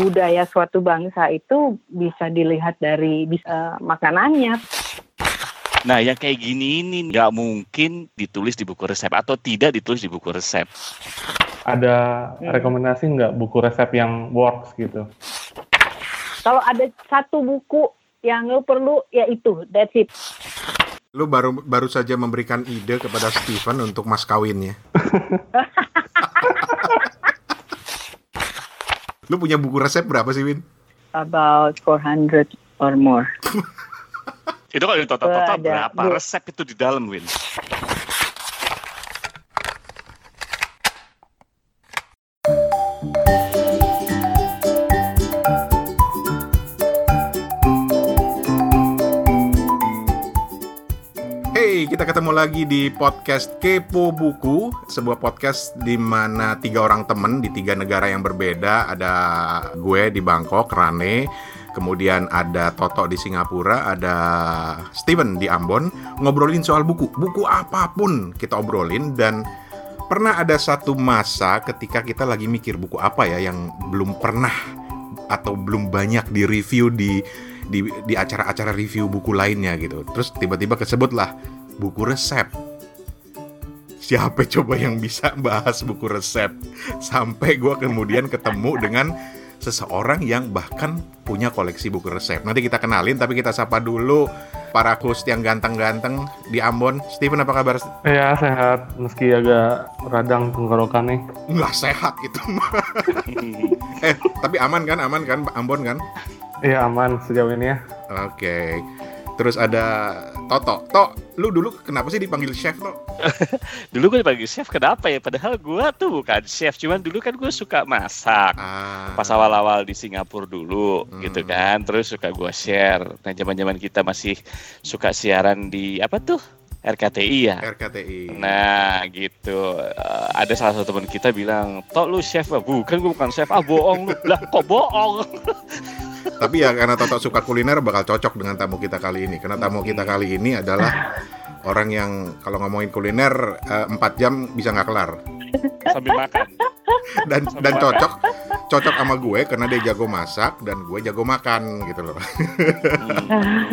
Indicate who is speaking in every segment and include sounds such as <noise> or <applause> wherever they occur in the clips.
Speaker 1: budaya suatu bangsa itu bisa dilihat dari bisa, makanannya.
Speaker 2: Nah, yang kayak gini ini nggak mungkin ditulis di buku resep atau tidak ditulis di buku resep.
Speaker 3: Ada hmm. rekomendasi nggak buku resep yang works gitu?
Speaker 1: Kalau ada satu buku yang lo perlu, ya itu, that's it.
Speaker 4: Lu baru baru saja memberikan ide kepada Steven untuk mas kawinnya. <laughs> Lu punya buku resep berapa sih, Win?
Speaker 1: About 400 or more. <laughs>
Speaker 2: itu kalau total-total berapa resep itu di dalam, Win?
Speaker 4: Lagi di podcast Kepo Buku, sebuah podcast di mana tiga orang temen di tiga negara yang berbeda. Ada gue di Bangkok, Rane, kemudian ada Toto di Singapura, ada Steven di Ambon, ngobrolin soal buku. Buku apa pun kita obrolin dan pernah ada satu masa ketika kita lagi mikir buku apa ya yang belum pernah atau belum banyak di review di di acara-acara review buku lainnya gitu. Terus tiba-tiba kesebutlah buku resep. Siapa coba yang bisa bahas buku resep? Sampai gue kemudian ketemu dengan seseorang yang bahkan punya koleksi buku resep. Nanti kita kenalin, tapi kita sapa dulu para host yang ganteng-ganteng di Ambon. Steven apa kabar?
Speaker 3: Ya sehat, meski agak radang tenggorokan nih.
Speaker 4: Nggak sehat itu <laughs> eh tapi aman kan, aman kan Ambon kan?
Speaker 3: Iya aman sejauh ini ya.
Speaker 4: Oke. Okay. Terus ada Toto. Tok, lu dulu kenapa sih dipanggil chef, Tok? <laughs>
Speaker 2: dulu gue dipanggil chef kenapa ya? Padahal gue tuh bukan chef, cuman dulu kan gue suka masak. Ah. Pas awal-awal di Singapura dulu, hmm. gitu kan. Terus suka gue share. Nah, zaman-zaman kita masih suka siaran di apa tuh? RKTI ya.
Speaker 4: RKTI.
Speaker 2: Nah, gitu. Uh, ada salah satu teman kita bilang, "Tok lu chef." Bukan, gue bukan chef. Ah, bohong lu. Lah, kok bohong? <laughs>
Speaker 4: Tapi ya karena Toto suka kuliner bakal cocok dengan tamu kita kali ini. Karena tamu kita kali ini adalah orang yang kalau ngomongin kuliner eh, empat uh, jam bisa nggak kelar.
Speaker 2: Sambil makan.
Speaker 4: Dan Sambil dan cocok cocok sama gue karena dia jago masak dan gue jago makan gitu loh.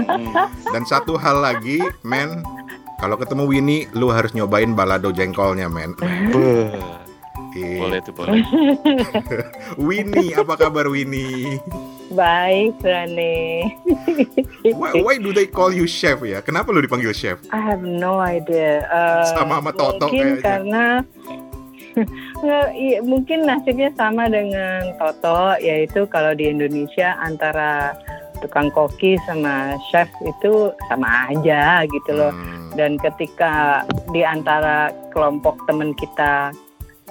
Speaker 4: Hmm. dan satu hal lagi, men, kalau ketemu Winnie, lu harus nyobain balado jengkolnya, men.
Speaker 2: Boleh tuh boleh. <laughs>
Speaker 4: Winnie, apa kabar Winnie?
Speaker 1: Baik, Rane.
Speaker 4: why, why do they call you chef ya? Kenapa lu dipanggil chef?
Speaker 1: I have no idea. Uh,
Speaker 4: sama sama Toto
Speaker 1: mungkin kayaknya. karena <laughs> nggak, iya, mungkin nasibnya sama dengan Toto, yaitu kalau di Indonesia antara tukang koki sama chef itu sama aja gitu loh. Hmm. Dan ketika di antara kelompok teman kita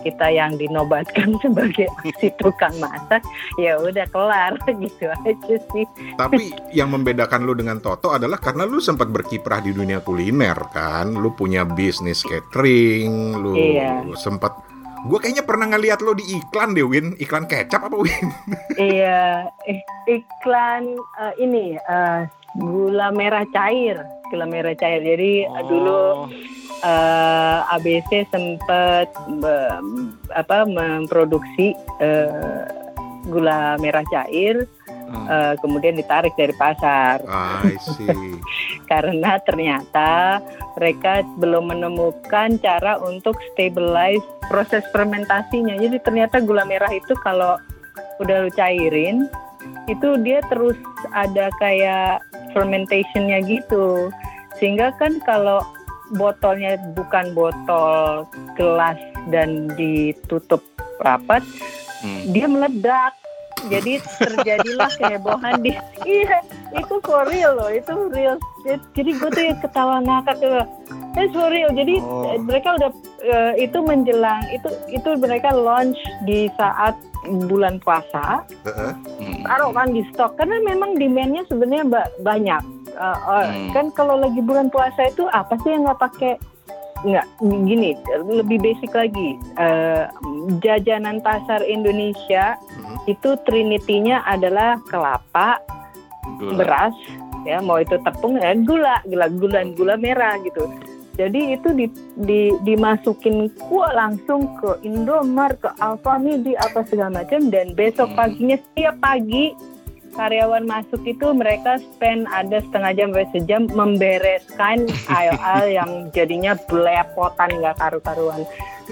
Speaker 1: kita yang dinobatkan <laughs> sebagai si tukang masak ya udah kelar <laughs> gitu aja sih.
Speaker 4: Tapi yang membedakan lu dengan Toto adalah karena lu sempat berkiprah di dunia kuliner kan, lu punya bisnis catering, lu, iya. sempat Gue kayaknya pernah ngeliat lo di iklan deh, Win. Iklan kecap apa, Win? <laughs>
Speaker 1: iya, iklan uh, ini uh, gula merah cair, gula merah cair. Jadi oh. dulu uh, eh, ABC sempat uh, apa memproduksi uh, gula merah cair hmm. uh, kemudian ditarik dari pasar.
Speaker 4: I see. <laughs>
Speaker 1: Karena ternyata mereka belum menemukan cara untuk stabilize proses fermentasinya. Jadi ternyata gula merah itu kalau udah lu cairin itu dia terus ada kayak fermentationnya gitu. Sehingga kan kalau botolnya bukan botol gelas dan ditutup rapat, hmm. dia meledak. Jadi terjadilah <laughs> kehebohan di iya itu for real loh itu real jadi gue tuh yang ketawa ngakak tuh it's for real jadi oh. mereka udah uh, itu menjelang itu itu mereka launch di saat bulan puasa uh-huh. taruh kan di stok karena memang demandnya sebenarnya banyak uh, uh, hmm. kan kalau lagi bulan puasa itu apa sih yang nggak pakai nggak gini lebih basic lagi uh, jajanan pasar Indonesia hmm. itu trinitinya adalah kelapa gula. beras ya mau itu tepung dan gula gula gula gula merah gitu Jadi itu di, di, dimasukin kuah langsung ke Indomart, ke Alfamidi, apa segala macam. Dan besok
Speaker 2: Hmm.
Speaker 1: paginya setiap pagi karyawan masuk itu mereka spend ada setengah jam sampai sejam membereskan aisle-aisle yang jadinya belepotan nggak karu-karuan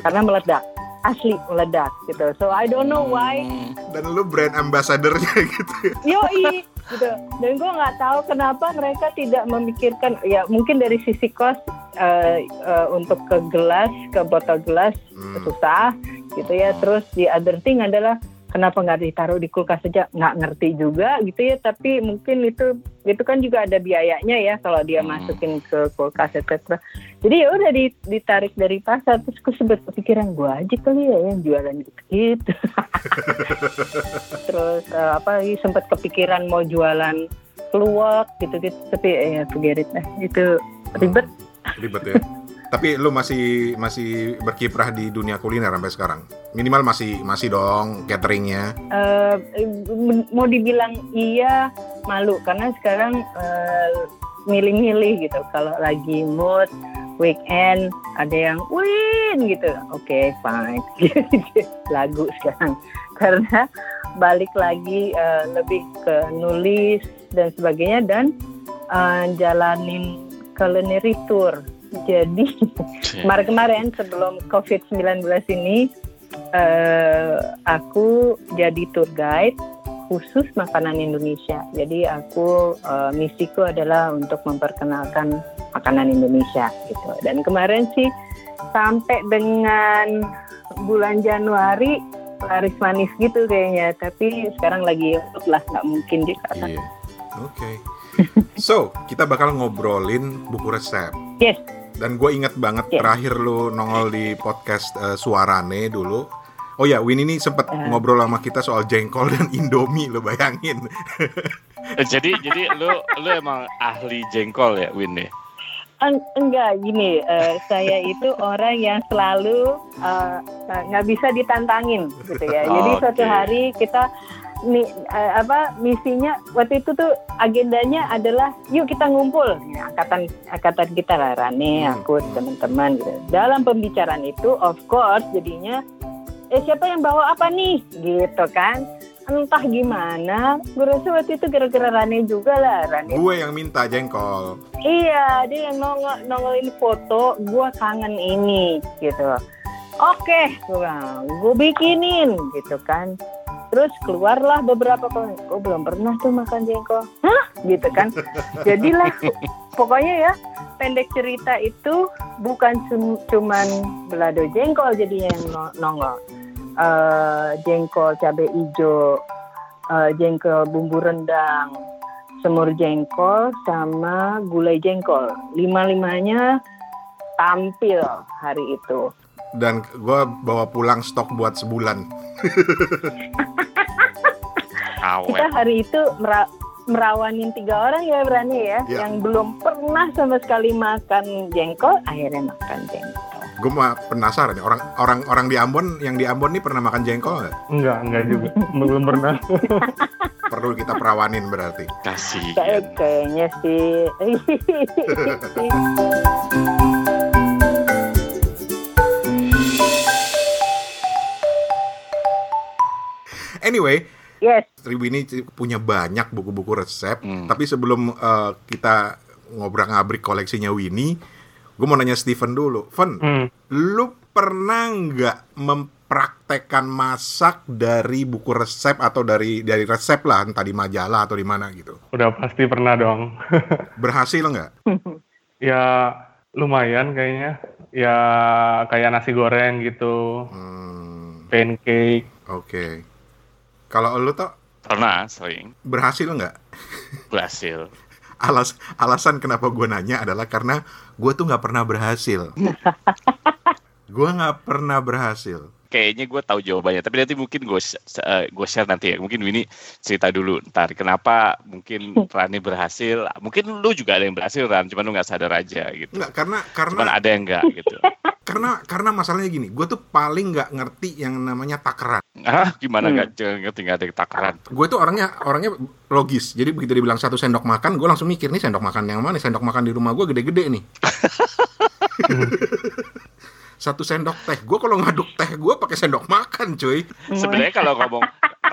Speaker 1: karena meledak asli meledak gitu. So I don't know why
Speaker 2: Hmm.
Speaker 4: Dan lu brand ambassadornya <laughs> gitu.
Speaker 1: Yoi gitu. Dan gue nggak tahu kenapa mereka tidak memikirkan ya mungkin dari sisi cost eh, eh, untuk ke gelas ke botol gelas
Speaker 4: Hmm.
Speaker 1: susah gitu ya. Terus di other thing adalah kenapa nggak ditaruh di kulkas saja nggak ngerti juga gitu ya. Tapi mungkin itu itu kan juga ada biayanya ya kalau dia
Speaker 2: Hmm.
Speaker 1: masukin ke kulkas etc. Jadi ya udah di- ditarik dari pasar terus gue sebut kepikiran gue aja kali ya yang jualan gitu. gitu. <laughs> terus eh, apa lagi sempat kepikiran mau jualan keluak gitu gitu tapi eh, ya lah itu ribet
Speaker 4: Ribet ya. Tapi lu masih masih berkiprah di dunia kuliner sampai sekarang. Minimal masih masih dong cateringnya.
Speaker 1: M- mau dibilang iya malu. Karena sekarang eh, milih-milih gitu. Kalau lagi mood weekend ada yang win gitu. Oke fine. <laughs> Lagu sekarang. Karena balik lagi eh, lebih ke nulis dan sebagainya dan eh, jalanin culinary tour jadi <laughs> kemarin-kemarin sebelum COVID-19 ini eh, aku jadi tour guide khusus makanan Indonesia. Jadi aku eh, misiku adalah untuk memperkenalkan makanan Indonesia gitu. Dan kemarin sih sampai dengan bulan Januari laris manis gitu kayaknya. Tapi sekarang lagi YouTube lah nggak mungkin juga. kan.
Speaker 4: Iya. Oke. So, kita bakal ngobrolin buku resep.
Speaker 1: Yes.
Speaker 4: Dan gue inget banget
Speaker 1: Yes.
Speaker 4: terakhir lu nongol di podcast eh, Suarane dulu. Oh ya, Win ini sempet
Speaker 1: Eh.
Speaker 4: ngobrol sama kita soal jengkol dan Indomie, lo bayangin.
Speaker 2: Eh, jadi jadi lu lu emang ahli jengkol ya Win ya?
Speaker 1: Eng- enggak gini, eh, saya itu orang yang selalu eh, nggak bisa ditantangin gitu ya. Jadi
Speaker 2: Oke.
Speaker 1: suatu hari kita nih eh, apa misinya waktu itu tuh agendanya adalah yuk kita ngumpul Ya, angkatan angkatan kita lah Rane,
Speaker 4: Hmm.
Speaker 1: aku teman-teman gitu. Dalam pembicaraan itu of course jadinya eh siapa yang bawa apa nih gitu kan entah gimana gue rasa waktu itu gara-gara Rane juga lah Rane
Speaker 4: gue yang minta jengkol.
Speaker 1: Iya, dia yang nongol nongolin foto, gua kangen ini gitu. Oke, gue bikinin gitu kan. Terus keluarlah beberapa kali, gue belum pernah tuh makan jengkol. Hah? Gitu kan. Jadilah <laughs> pokoknya ya pendek cerita itu bukan cum- cuman belado jengkol jadinya yang no- nongol. Eh, jengkol cabai hijau, eh, jengkol bumbu rendang, semur jengkol sama gulai jengkol. Lima-limanya tampil hari itu.
Speaker 4: Dan gue bawa pulang stok buat sebulan. <laughs>
Speaker 1: Kita hari itu mera- merawanin tiga orang ya berani ya,
Speaker 4: Ya.
Speaker 1: yang belum pernah sama sekali makan jengkol, akhirnya makan jengkol.
Speaker 4: Gue mah penasaran nih, orang orang orang di Ambon yang di Ambon nih pernah makan jengkol nggak?
Speaker 3: Enggak, enggak juga. Belum pernah. <laughs>
Speaker 4: Perlu kita perawanin berarti.
Speaker 2: Kasih.
Speaker 1: Kayak- Kayaknya sih. <laughs>
Speaker 4: Anyway,
Speaker 1: yes,
Speaker 4: ini punya banyak buku-buku resep.
Speaker 2: Hmm.
Speaker 4: Tapi sebelum eh, kita ngobrol-ngabrik koleksinya Winnie, gue mau nanya Steven dulu. Ven,
Speaker 3: Hmm.
Speaker 4: lu pernah nggak mempraktekkan masak dari buku resep atau dari dari resep lah, entah di majalah atau di mana gitu?
Speaker 3: Udah pasti pernah dong. <laughs>
Speaker 4: Berhasil nggak? <laughs>
Speaker 3: ya lumayan kayaknya. Ya kayak nasi goreng gitu,
Speaker 4: Hmm,
Speaker 3: pancake.
Speaker 4: Oke. Kalau lu tuh
Speaker 2: Pernah sering
Speaker 4: berhasil nggak?
Speaker 2: berhasil. <laughs>
Speaker 4: Alas alasan kenapa gue nanya adalah karena gue tuh nggak pernah berhasil. <laughs> gue nggak pernah berhasil.
Speaker 2: Kayaknya gue tahu jawabannya, tapi nanti mungkin gue gue share nanti ya. Mungkin Winnie cerita dulu ntar kenapa mungkin Rani berhasil. Mungkin lu juga ada yang berhasil Ran, cuman lu nggak sadar aja gitu.
Speaker 4: Nggak karena
Speaker 2: Cuman
Speaker 4: karena
Speaker 2: ada yang enggak gitu. <laughs>
Speaker 4: karena karena masalahnya gini, gue tuh paling nggak ngerti yang namanya takaran.
Speaker 2: Ah, gimana
Speaker 1: Hmm.
Speaker 2: nggak jangan ngerti nggak ada takaran.
Speaker 4: Gue tuh orangnya orangnya logis. Jadi begitu dibilang satu sendok makan, gue langsung mikir nih sendok makan yang mana? Sendok makan di rumah gue gede-gede nih. <laughs> satu sendok teh. Gue kalau ngaduk teh gue pakai sendok makan, cuy. <laughs>
Speaker 2: Sebenarnya kalau ngomong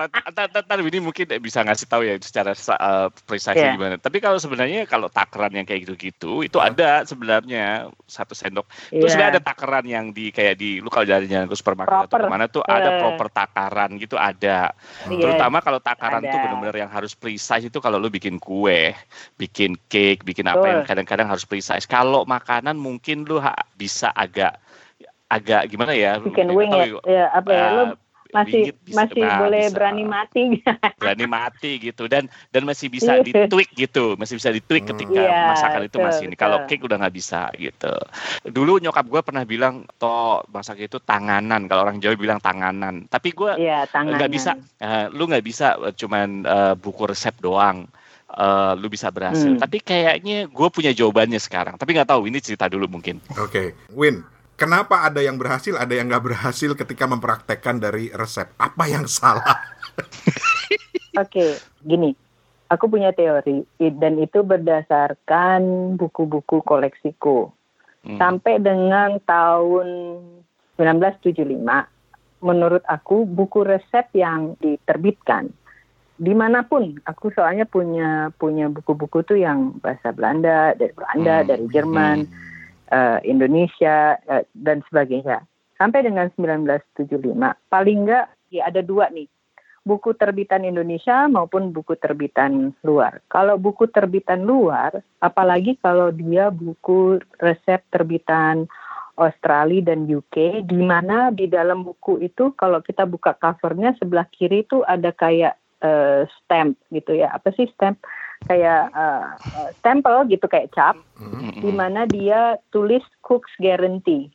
Speaker 2: Tadi ini mungkin bisa ngasih tahu ya secara uh, precise yeah. gimana. Tapi kalau sebenarnya kalau takaran yang kayak gitu-gitu itu ada sebenarnya satu sendok. Yeah. Terus sebenarnya ada takaran yang di kayak di lu kalau jalan-jalan ke supermarket atau ke mana tuh ada proper takaran gitu ada. Yeah. Terutama kalau takaran ada. tuh benar-benar yang harus precise itu kalau lu bikin kue, bikin cake, bikin apa yang kadang-kadang harus precise. Kalau makanan mungkin lu bisa agak agak gimana ya?
Speaker 1: Bikin wing ya, ya apa ya? Uh, lu masih bisa, masih nah, boleh bisa, berani mati
Speaker 2: berani mati gitu dan dan masih bisa ditweak gitu masih bisa ditweak hmm. ketika yeah, masakan itu masih ini kalau cake udah nggak bisa gitu dulu nyokap gue pernah bilang toh masak itu tanganan kalau orang Jawa bilang tanganan tapi gue yeah, nggak bisa uh, lu nggak bisa uh, cuman uh, buku resep doang uh, lu bisa berhasil. Hmm. Tapi kayaknya gue punya jawabannya sekarang. Tapi nggak tahu ini cerita dulu mungkin.
Speaker 4: Oke, okay. Win kenapa ada yang berhasil, ada yang nggak berhasil ketika mempraktekkan dari resep? Apa yang salah? <laughs>
Speaker 1: Oke, okay, gini. Aku punya teori dan itu berdasarkan buku-buku koleksiku. Hmm. Sampai dengan tahun 1975, menurut aku buku resep yang diterbitkan di mana pun aku soalnya punya punya buku-buku tuh yang bahasa Belanda dari Belanda hmm. dari Jerman hmm uh, Indonesia uh, dan sebagainya. Sampai dengan 1975, paling enggak ya ada dua nih, buku terbitan Indonesia maupun buku terbitan luar. Kalau buku terbitan luar, apalagi kalau dia buku resep terbitan Australia dan UK, di mana di dalam buku itu kalau kita buka covernya sebelah kiri itu ada kayak uh, stamp gitu ya. Apa sih stamp? Kayak uh, stempel gitu kayak cap mm-hmm. di mana dia tulis cooks guarantee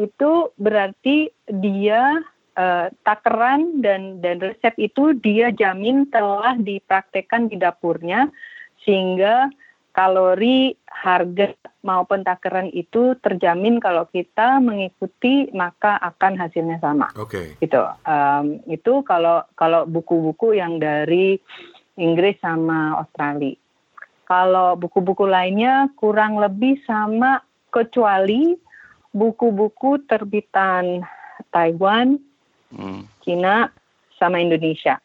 Speaker 1: itu berarti dia uh, takaran dan dan resep itu dia jamin telah dipraktekkan di dapurnya sehingga kalori harga maupun takaran itu terjamin kalau kita mengikuti maka akan hasilnya sama.
Speaker 4: Oke.
Speaker 1: Okay. Gitu. Um, itu kalau kalau buku-buku yang dari Inggris sama Australia. Kalau buku-buku lainnya kurang lebih sama kecuali buku-buku terbitan Taiwan, hmm. Cina, sama Indonesia.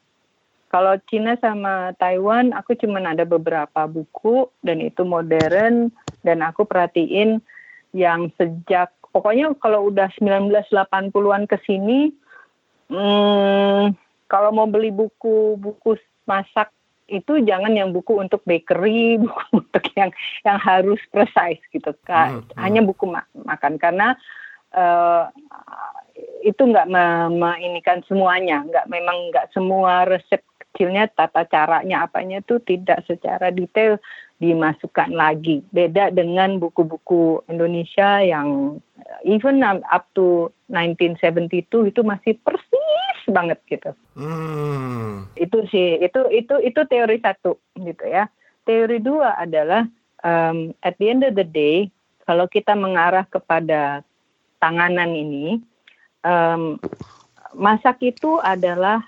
Speaker 1: Kalau Cina sama Taiwan, aku cuma ada beberapa buku dan itu modern dan aku perhatiin yang sejak pokoknya kalau udah 1980-an ke sini, hmm, kalau mau beli buku-buku masak itu jangan yang buku untuk bakery, <laughs> buku untuk yang yang harus precise gitu kan. Hmm, hmm. Hanya buku ma makan karena uh, itu nggak meinikan semuanya, nggak memang nggak semua resep kecilnya tata caranya apanya itu tidak secara detail dimasukkan lagi. Beda dengan buku-buku Indonesia yang even up to 1972 itu masih persis banget gitu. Hmm. Itu sih itu itu itu teori satu gitu ya. Teori dua adalah um, at the end of the day kalau kita mengarah kepada tanganan ini um, masak itu adalah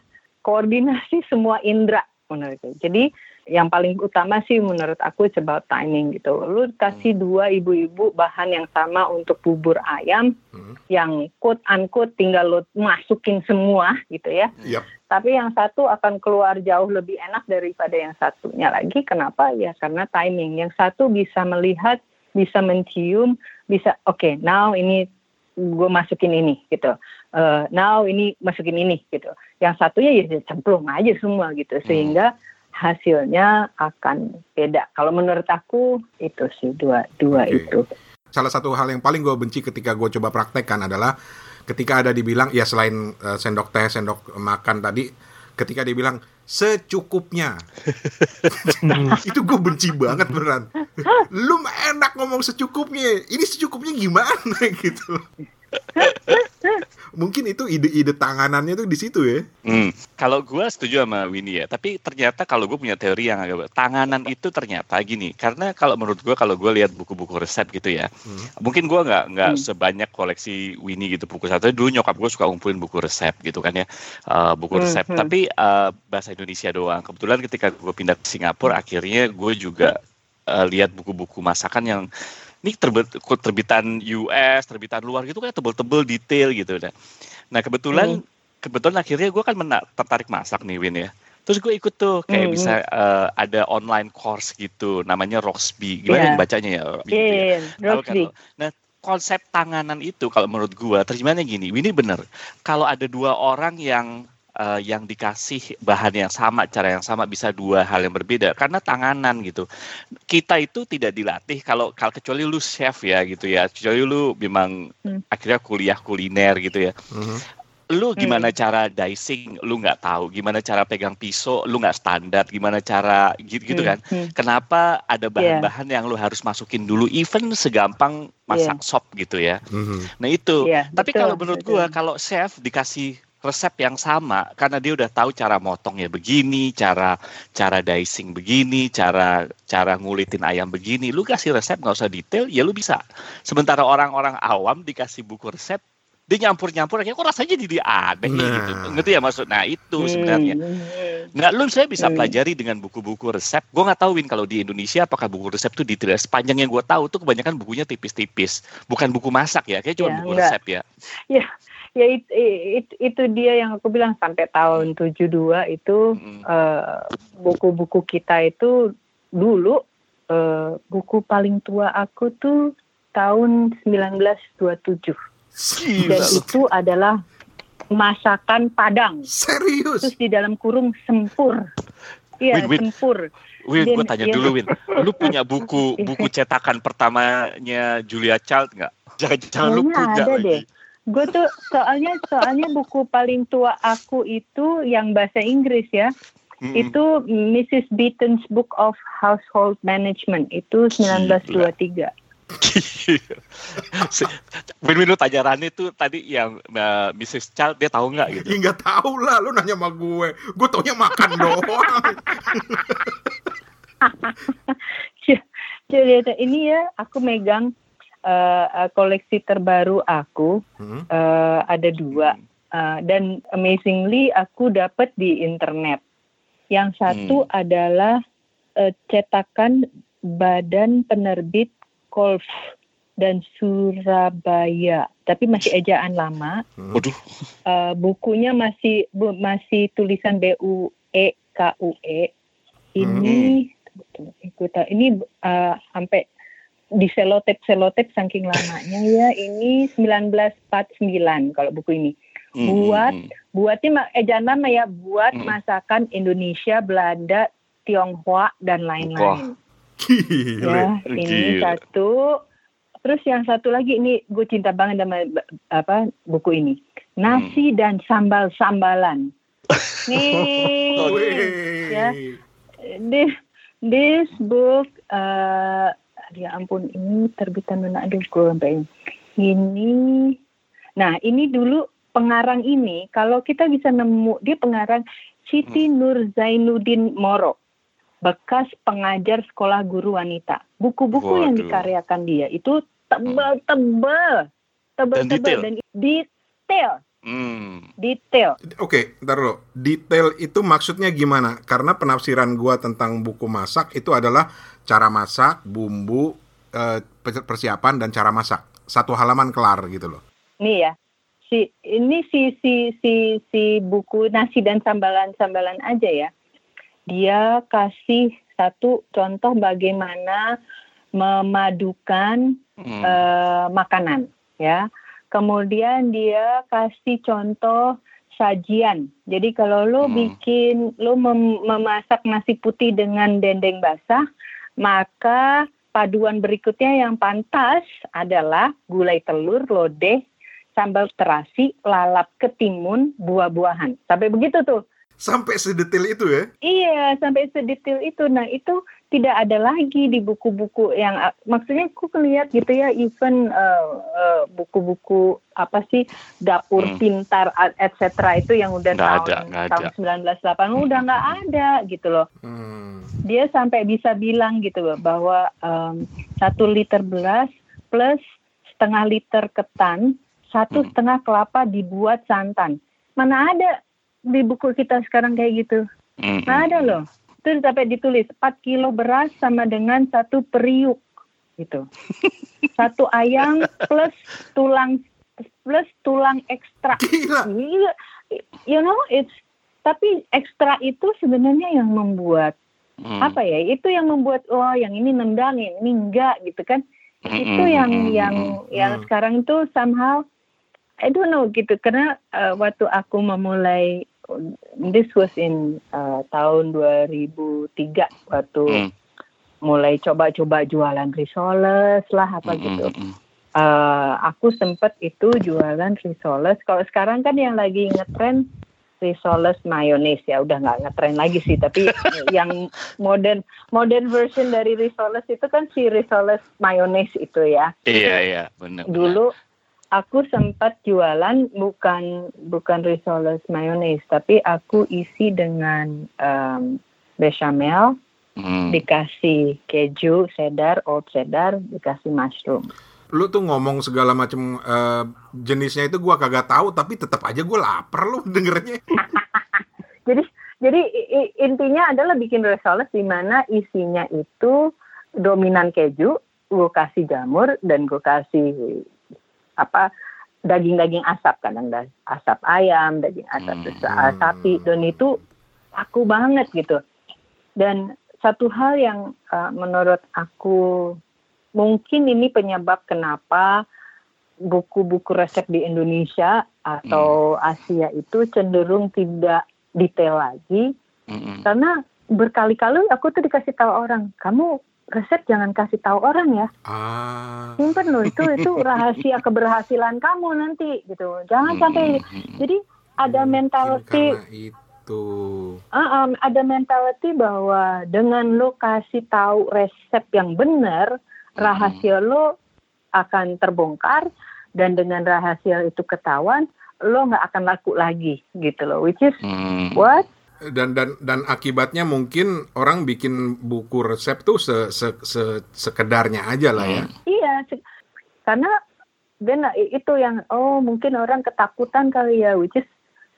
Speaker 1: koordinasi <laughs> semua indera menurutku. Jadi yang paling utama sih menurut aku it's about timing gitu. Lu kasih hmm. dua ibu-ibu bahan yang sama untuk bubur ayam hmm. yang quote unquote tinggal lu masukin semua gitu ya. Yep. Tapi yang satu akan keluar jauh lebih enak daripada yang satunya lagi. Kenapa? Ya karena timing. Yang satu bisa melihat, bisa mencium, bisa oke, okay, now ini gue masukin ini gitu. Uh, now ini masukin ini gitu. Yang satunya ya cemplung aja semua gitu. Sehingga hmm hasilnya akan beda. Kalau menurut aku itu sih dua dua okay. itu.
Speaker 4: Salah satu hal yang paling gue benci ketika gue coba praktekkan adalah ketika ada dibilang ya selain uh, sendok teh, sendok makan tadi, ketika dibilang secukupnya, <laughs> itu gue benci banget beneran. Lu enak ngomong secukupnya, ini secukupnya gimana <laughs> gitu. Mungkin itu ide-ide tanganannya tuh di situ ya.
Speaker 2: Hmm. Kalau gue setuju sama Winnie ya, tapi ternyata kalau gue punya teori yang agak tanganan itu ternyata gini, karena kalau menurut gue kalau gue lihat buku-buku resep gitu ya, hmm. mungkin gue nggak nggak hmm. sebanyak koleksi Winnie gitu buku satu. Dulu nyokap gue suka ngumpulin buku resep gitu kan ya, uh, buku hmm, resep. Hmm. Tapi uh, bahasa Indonesia doang. Kebetulan ketika gue pindah ke Singapura, akhirnya gue juga uh, lihat buku-buku masakan yang ini terbit, terbitan US, terbitan luar gitu kan tebel-tebel detail gitu. Nah, nah kebetulan hmm. kebetulan akhirnya gue kan mena- tertarik masak nih Win ya. Terus gue ikut tuh kayak hmm. bisa uh, ada online course gitu, namanya Roxby. Gimana yeah. bacanya ya?
Speaker 1: Iya, yeah, yeah, Roxby.
Speaker 2: Kan? Nah konsep tanganan itu kalau menurut gue terjemahannya gini, ini bener. Kalau ada dua orang yang uh, yang dikasih bahan yang sama, cara yang sama bisa dua hal yang berbeda karena tanganan gitu. Kita itu tidak dilatih kalau kalau kecuali lu chef ya gitu ya, kecuali lu memang hmm. akhirnya kuliah kuliner gitu ya. Hmm. Lu gimana hmm. cara dicing, lu nggak tahu. Gimana cara pegang pisau, lu nggak standar. Gimana cara gitu, gitu hmm. kan. Hmm. Kenapa ada bahan-bahan yeah. yang lu harus masukin dulu, even segampang masak yeah. sop gitu ya. Hmm. Nah itu. Yeah, Tapi kalau menurut gua, kalau chef dikasih resep yang sama karena dia udah tahu cara motongnya begini, cara cara dicing begini, cara cara ngulitin ayam begini. Lu kasih resep nggak usah detail, ya lu bisa. Sementara orang-orang awam dikasih buku resep, dia nyampur-nyampur akhirnya kok rasanya jadi aneh nah. gitu. Ngerti ya maksud? Nah, itu hmm. sebenarnya. Nggak lu saya bisa hmm. pelajari dengan buku-buku resep. Gue nggak tahu Win kalau di Indonesia apakah buku resep tuh detail. Sepanjang yang gue tahu tuh kebanyakan bukunya tipis-tipis. Bukan buku masak ya, kayak cuma ya, buku enggak. resep ya.
Speaker 1: Ya, ya it, it, itu dia yang aku bilang sampai tahun 72 itu hmm. uh, buku-buku kita itu dulu uh, buku paling tua aku tuh tahun 1927 Gila. dan itu adalah masakan Padang.
Speaker 4: Serius?
Speaker 1: Terus di dalam kurung sempur. Iya sempur.
Speaker 2: Win, gue tanya dia, dulu Win, lu punya buku <laughs> buku cetakan pertamanya Julia Child nggak? Jangan jangan lu punya
Speaker 1: ada lagi. Deh gue tuh soalnya soalnya buku paling tua aku itu yang bahasa Inggris ya mm-hmm. itu Mrs. Beaton's Book of Household Management itu 1923 <laughs>
Speaker 2: Win-win lu tanya Rani tuh tadi yang uh, Mrs. Child dia tahu nggak gitu?
Speaker 4: Ya nggak tahu lah, lu nanya sama gue. Gue taunya makan <laughs> doang.
Speaker 1: Jadi ini ya aku megang uh, koleksi terbaru aku hmm. uh, ada dua uh, dan amazingly aku dapat di internet. Yang satu hmm. adalah uh, cetakan Badan Penerbit Kolf dan Surabaya, tapi masih ejaan lama.
Speaker 2: Hmm. Waduh.
Speaker 1: Uh, bukunya masih bu, masih tulisan B U E K U E. Ini hmm. ini uh, sampai di selotep selotep saking lamanya ya ini 1949 kalau buku ini. Mm-hmm. buat buatnya ejaan nama ya buat mm-hmm. masakan Indonesia Belanda Tionghoa dan lain-lain. Ya ini Gila. satu. Terus yang satu lagi ini gue cinta banget sama apa buku ini. Nasi mm. dan sambal sambalan. <laughs> Nih ya. This this book uh, ya ampun ini terbitan mana aduh gue sampai ini nah ini dulu pengarang ini kalau kita bisa nemu dia pengarang Siti hmm. Nur Zainuddin Moro bekas pengajar sekolah guru wanita. Buku-buku yang dikaryakan dia itu tebal-tebal. Tebal-tebal dan detail Hmm. Detail.
Speaker 4: Oke, okay, ntar dulu. Detail itu maksudnya gimana? Karena penafsiran gua tentang buku masak itu adalah cara masak, bumbu, eh, persiapan dan cara masak. Satu halaman kelar gitu loh.
Speaker 1: Nih ya. Si ini si si si si buku nasi dan sambalan-sambalan aja ya. Dia kasih satu contoh bagaimana memadukan hmm. uh, makanan ya Kemudian dia kasih contoh sajian. Jadi kalau lo hmm. bikin lo mem memasak nasi putih dengan dendeng basah, maka paduan berikutnya yang pantas adalah gulai telur, lodeh, sambal terasi, lalap ketimun, buah-buahan. Sampai begitu tuh.
Speaker 4: Sampai sedetail itu ya?
Speaker 1: Iya, sampai sedetail itu. Nah, itu tidak ada lagi di buku-buku yang maksudnya aku lihat gitu ya even uh, uh, buku-buku apa sih dapur hmm. pintar etc itu yang udah nggak tahun ada, tahun ada. 1980 hmm. udah nggak ada gitu loh hmm. dia sampai bisa bilang gitu loh bahwa um, satu liter beras plus setengah liter ketan satu hmm. setengah kelapa dibuat santan mana ada di buku kita sekarang kayak gitu nggak ada loh itu sampai ditulis 4 kilo beras sama dengan satu periuk gitu. <laughs> Satu ayam plus tulang plus tulang ekstra.
Speaker 4: Gila.
Speaker 1: Gila. You know, it's tapi ekstra itu sebenarnya yang membuat
Speaker 2: Hmm.
Speaker 1: apa ya? Itu yang membuat oh yang ini nendang, yang ini enggak gitu kan.
Speaker 2: Hmm,
Speaker 1: Itu yang yang
Speaker 2: hmm.
Speaker 1: yang sekarang itu somehow I don't know gitu karena uh, waktu aku memulai this was in uh, tahun 2003 waktu
Speaker 2: Hmm.
Speaker 1: mulai coba-coba jualan risoles lah apa
Speaker 2: Hmm,
Speaker 1: gitu.
Speaker 2: hmm, hmm.
Speaker 1: Eh, aku sempet itu jualan risoles. Kalau sekarang kan yang lagi ngetren risoles mayones ya udah nggak ngetren lagi sih. Tapi <laughs> yang modern modern version dari risoles itu kan si risoles mayones itu ya.
Speaker 2: Iya iya benar. benar.
Speaker 1: Dulu aku sempat jualan bukan bukan risoles mayones tapi aku isi dengan em, bechamel
Speaker 2: Hmm.
Speaker 1: dikasih keju cheddar old cheddar dikasih mushroom.
Speaker 4: Lu tuh ngomong segala macam eh, jenisnya itu gua kagak tahu tapi tetap aja gua lapar lu dengernya. <laughs>
Speaker 1: Jadi jadi intinya adalah bikin risoles di mana isinya itu dominan keju, gue kasih jamur dan gue kasih apa daging-daging asap kadang da- asap ayam, daging asap
Speaker 2: Hmm.
Speaker 1: uh, sapi dan itu aku banget gitu. Dan satu hal yang uh, menurut aku mungkin ini penyebab kenapa buku-buku resep di Indonesia atau Asia itu cenderung tidak detail lagi
Speaker 2: Hmm, hmm.
Speaker 1: karena berkali-kali aku tuh dikasih tahu orang kamu resep jangan kasih tahu orang ya
Speaker 4: Ah.
Speaker 1: simpen loh itu itu <laughs> rahasia keberhasilan kamu nanti gitu jangan
Speaker 2: Hmm,
Speaker 1: sampai
Speaker 2: hmm, hmm.
Speaker 1: jadi ada
Speaker 4: Mungkin
Speaker 1: mentality
Speaker 4: itu.
Speaker 1: Ah, um, ada mentality bahwa dengan lo kasih tahu resep yang benar, rahasia lo akan terbongkar dan dengan rahasia itu ketahuan, lo nggak akan laku lagi gitu loh. Which is
Speaker 2: Hmm.
Speaker 1: what?
Speaker 4: Dan dan dan akibatnya mungkin orang bikin buku resep tuh se, se, se- sekedarnya aja lah ya.
Speaker 1: Iya, se- karena dan itu yang oh mungkin orang ketakutan kali ya, which is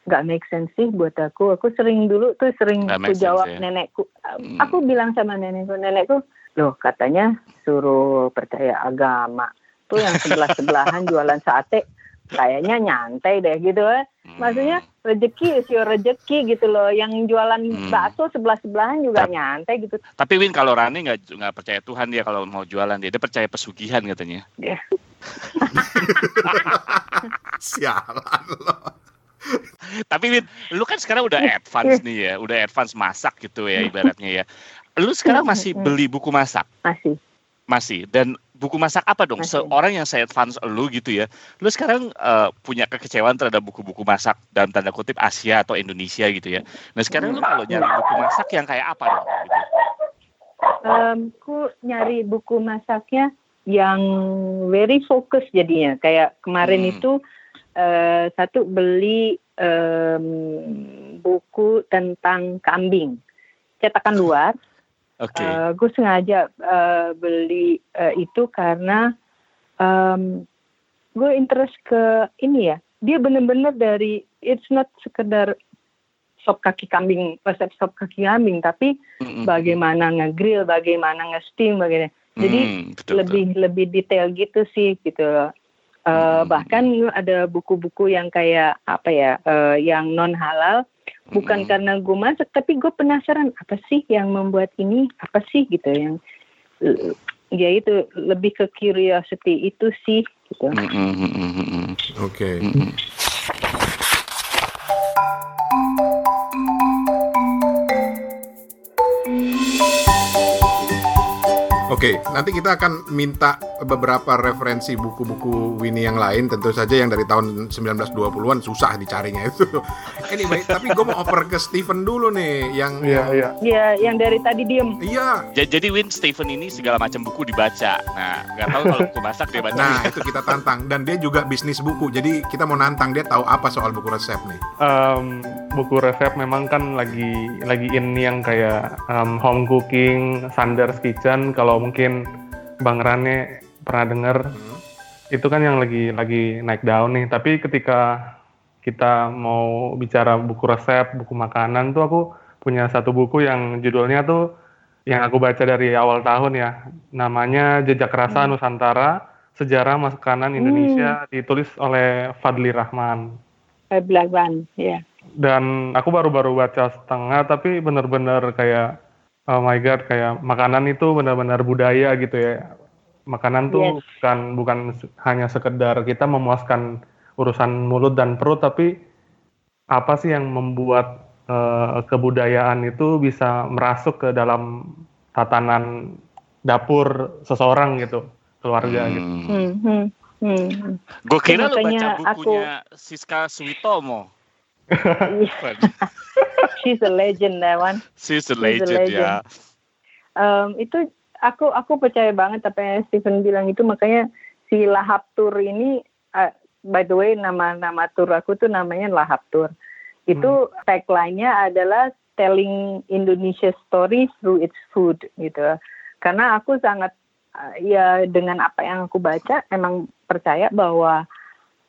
Speaker 1: nggak make sense sih buat aku. Aku sering dulu tuh sering aku
Speaker 2: sense,
Speaker 1: jawab
Speaker 2: ya.
Speaker 1: nenekku.
Speaker 2: Hmm.
Speaker 1: Aku bilang sama nenekku, nenekku, loh katanya suruh percaya agama. Tuh yang sebelah sebelahan <laughs> jualan sate, kayaknya nyantai deh gitu ya.
Speaker 2: Hmm.
Speaker 1: Maksudnya rezeki your rezeki gitu loh. Yang jualan
Speaker 2: Hmm.
Speaker 1: bakso sebelah sebelahan juga
Speaker 2: Tapi-
Speaker 1: nyantai gitu.
Speaker 2: Tapi Win kalau Rani nggak nggak percaya Tuhan dia kalau mau jualan dia dia percaya pesugihan katanya. <laughs>
Speaker 4: Sialan lo.
Speaker 2: Tapi Win, lu kan sekarang udah <laughs> advance nih ya, udah advance masak gitu ya ibaratnya ya. Lu sekarang masih <laughs> beli buku masak?
Speaker 1: Masih.
Speaker 2: Masih. Dan buku masak apa dong?
Speaker 1: Masih.
Speaker 2: Seorang yang saya advance lu gitu ya. Lu sekarang eh, punya kekecewaan terhadap buku-buku masak dalam tanda kutip Asia atau Indonesia gitu ya. Nah sekarang lu kalau nyari buku masak yang kayak apa dong? Gitu.
Speaker 1: Em, aku nyari buku masaknya yang very fokus jadinya. Kayak kemarin
Speaker 2: Hmm.
Speaker 1: itu eh, satu beli em, buku tentang kambing, cetakan <laughs> luar.
Speaker 2: Oke.
Speaker 1: Eh, gue sengaja eh, beli eh, itu karena em, gue interest ke ini ya. Dia bener-bener dari it's not sekedar sop kaki kambing, resep sop kaki kambing, tapi
Speaker 2: Mm-mm.
Speaker 1: bagaimana nge-grill, bagaimana nge-steam, bagaimana. Jadi
Speaker 2: Hmm, betul,
Speaker 1: lebih lebih detail gitu sih gitu. loh. Eh,
Speaker 2: Hmm.
Speaker 1: bahkan ada buku-buku yang kayak apa ya, eh, yang non halal, bukan
Speaker 2: Mm-mm.
Speaker 1: karena gue masak, tapi gue penasaran apa sih yang membuat ini, apa sih gitu yang eh, ya itu lebih ke curiosity itu sih gitu.
Speaker 2: Mm-mm, mm-mm,
Speaker 4: Oke. Oke, nanti kita akan minta beberapa referensi buku-buku Winnie yang lain, tentu saja yang dari tahun 1920-an susah dicarinya itu. <laughs> Anyway, tapi gue mau oper ke Steven dulu nih, yang
Speaker 3: Iya, iya.
Speaker 1: Ya yang dari tadi diem.
Speaker 4: iya.
Speaker 2: Ja- Jadi Win Stephen ini segala macam buku dibaca. Nah, nggak tahu kalau buku masak dia baca.
Speaker 4: Nah, itu kita tantang dan dia juga bisnis buku. Jadi kita mau nantang dia tahu apa soal buku resep nih.
Speaker 3: Em, buku resep memang kan lagi lagi in yang kayak em, home cooking, Sanders Kitchen. Kalau mungkin Bang Rane pernah dengar,
Speaker 4: Hmm.
Speaker 3: itu kan yang lagi lagi naik daun nih. Tapi ketika kita mau bicara buku resep, buku makanan tuh aku punya satu buku yang judulnya tuh yang aku baca dari awal tahun ya. Namanya Jejak Rasa hmm. Nusantara, Sejarah Makanan Indonesia, hmm. ditulis oleh Fadli Rahman.
Speaker 1: Fadli Rahman, ya.
Speaker 3: Dan aku baru-baru baca setengah, tapi benar-benar kayak, oh my god, kayak makanan itu benar-benar budaya gitu ya. Makanan tuh yes. bukan bukan hanya sekedar kita memuaskan urusan mulut dan perut, tapi apa sih yang membuat uh, kebudayaan itu bisa merasuk ke dalam tatanan dapur seseorang gitu, keluarga
Speaker 2: hmm.
Speaker 3: gitu.
Speaker 2: Hmm, hmm, hmm. Gue kira lu baca bukunya aku... Siska Suitomo.
Speaker 1: She's a legend, that one.
Speaker 2: She's a legend, She's a legend. ya.
Speaker 1: Um, itu aku aku percaya banget apa yang Stephen bilang itu makanya si Lahap Tour ini uh, by the way nama nama tour aku tuh namanya Lahap Tour itu hmm. tagline-nya adalah telling Indonesia story through its food gitu. Karena aku sangat uh, ya dengan apa yang aku baca emang percaya bahwa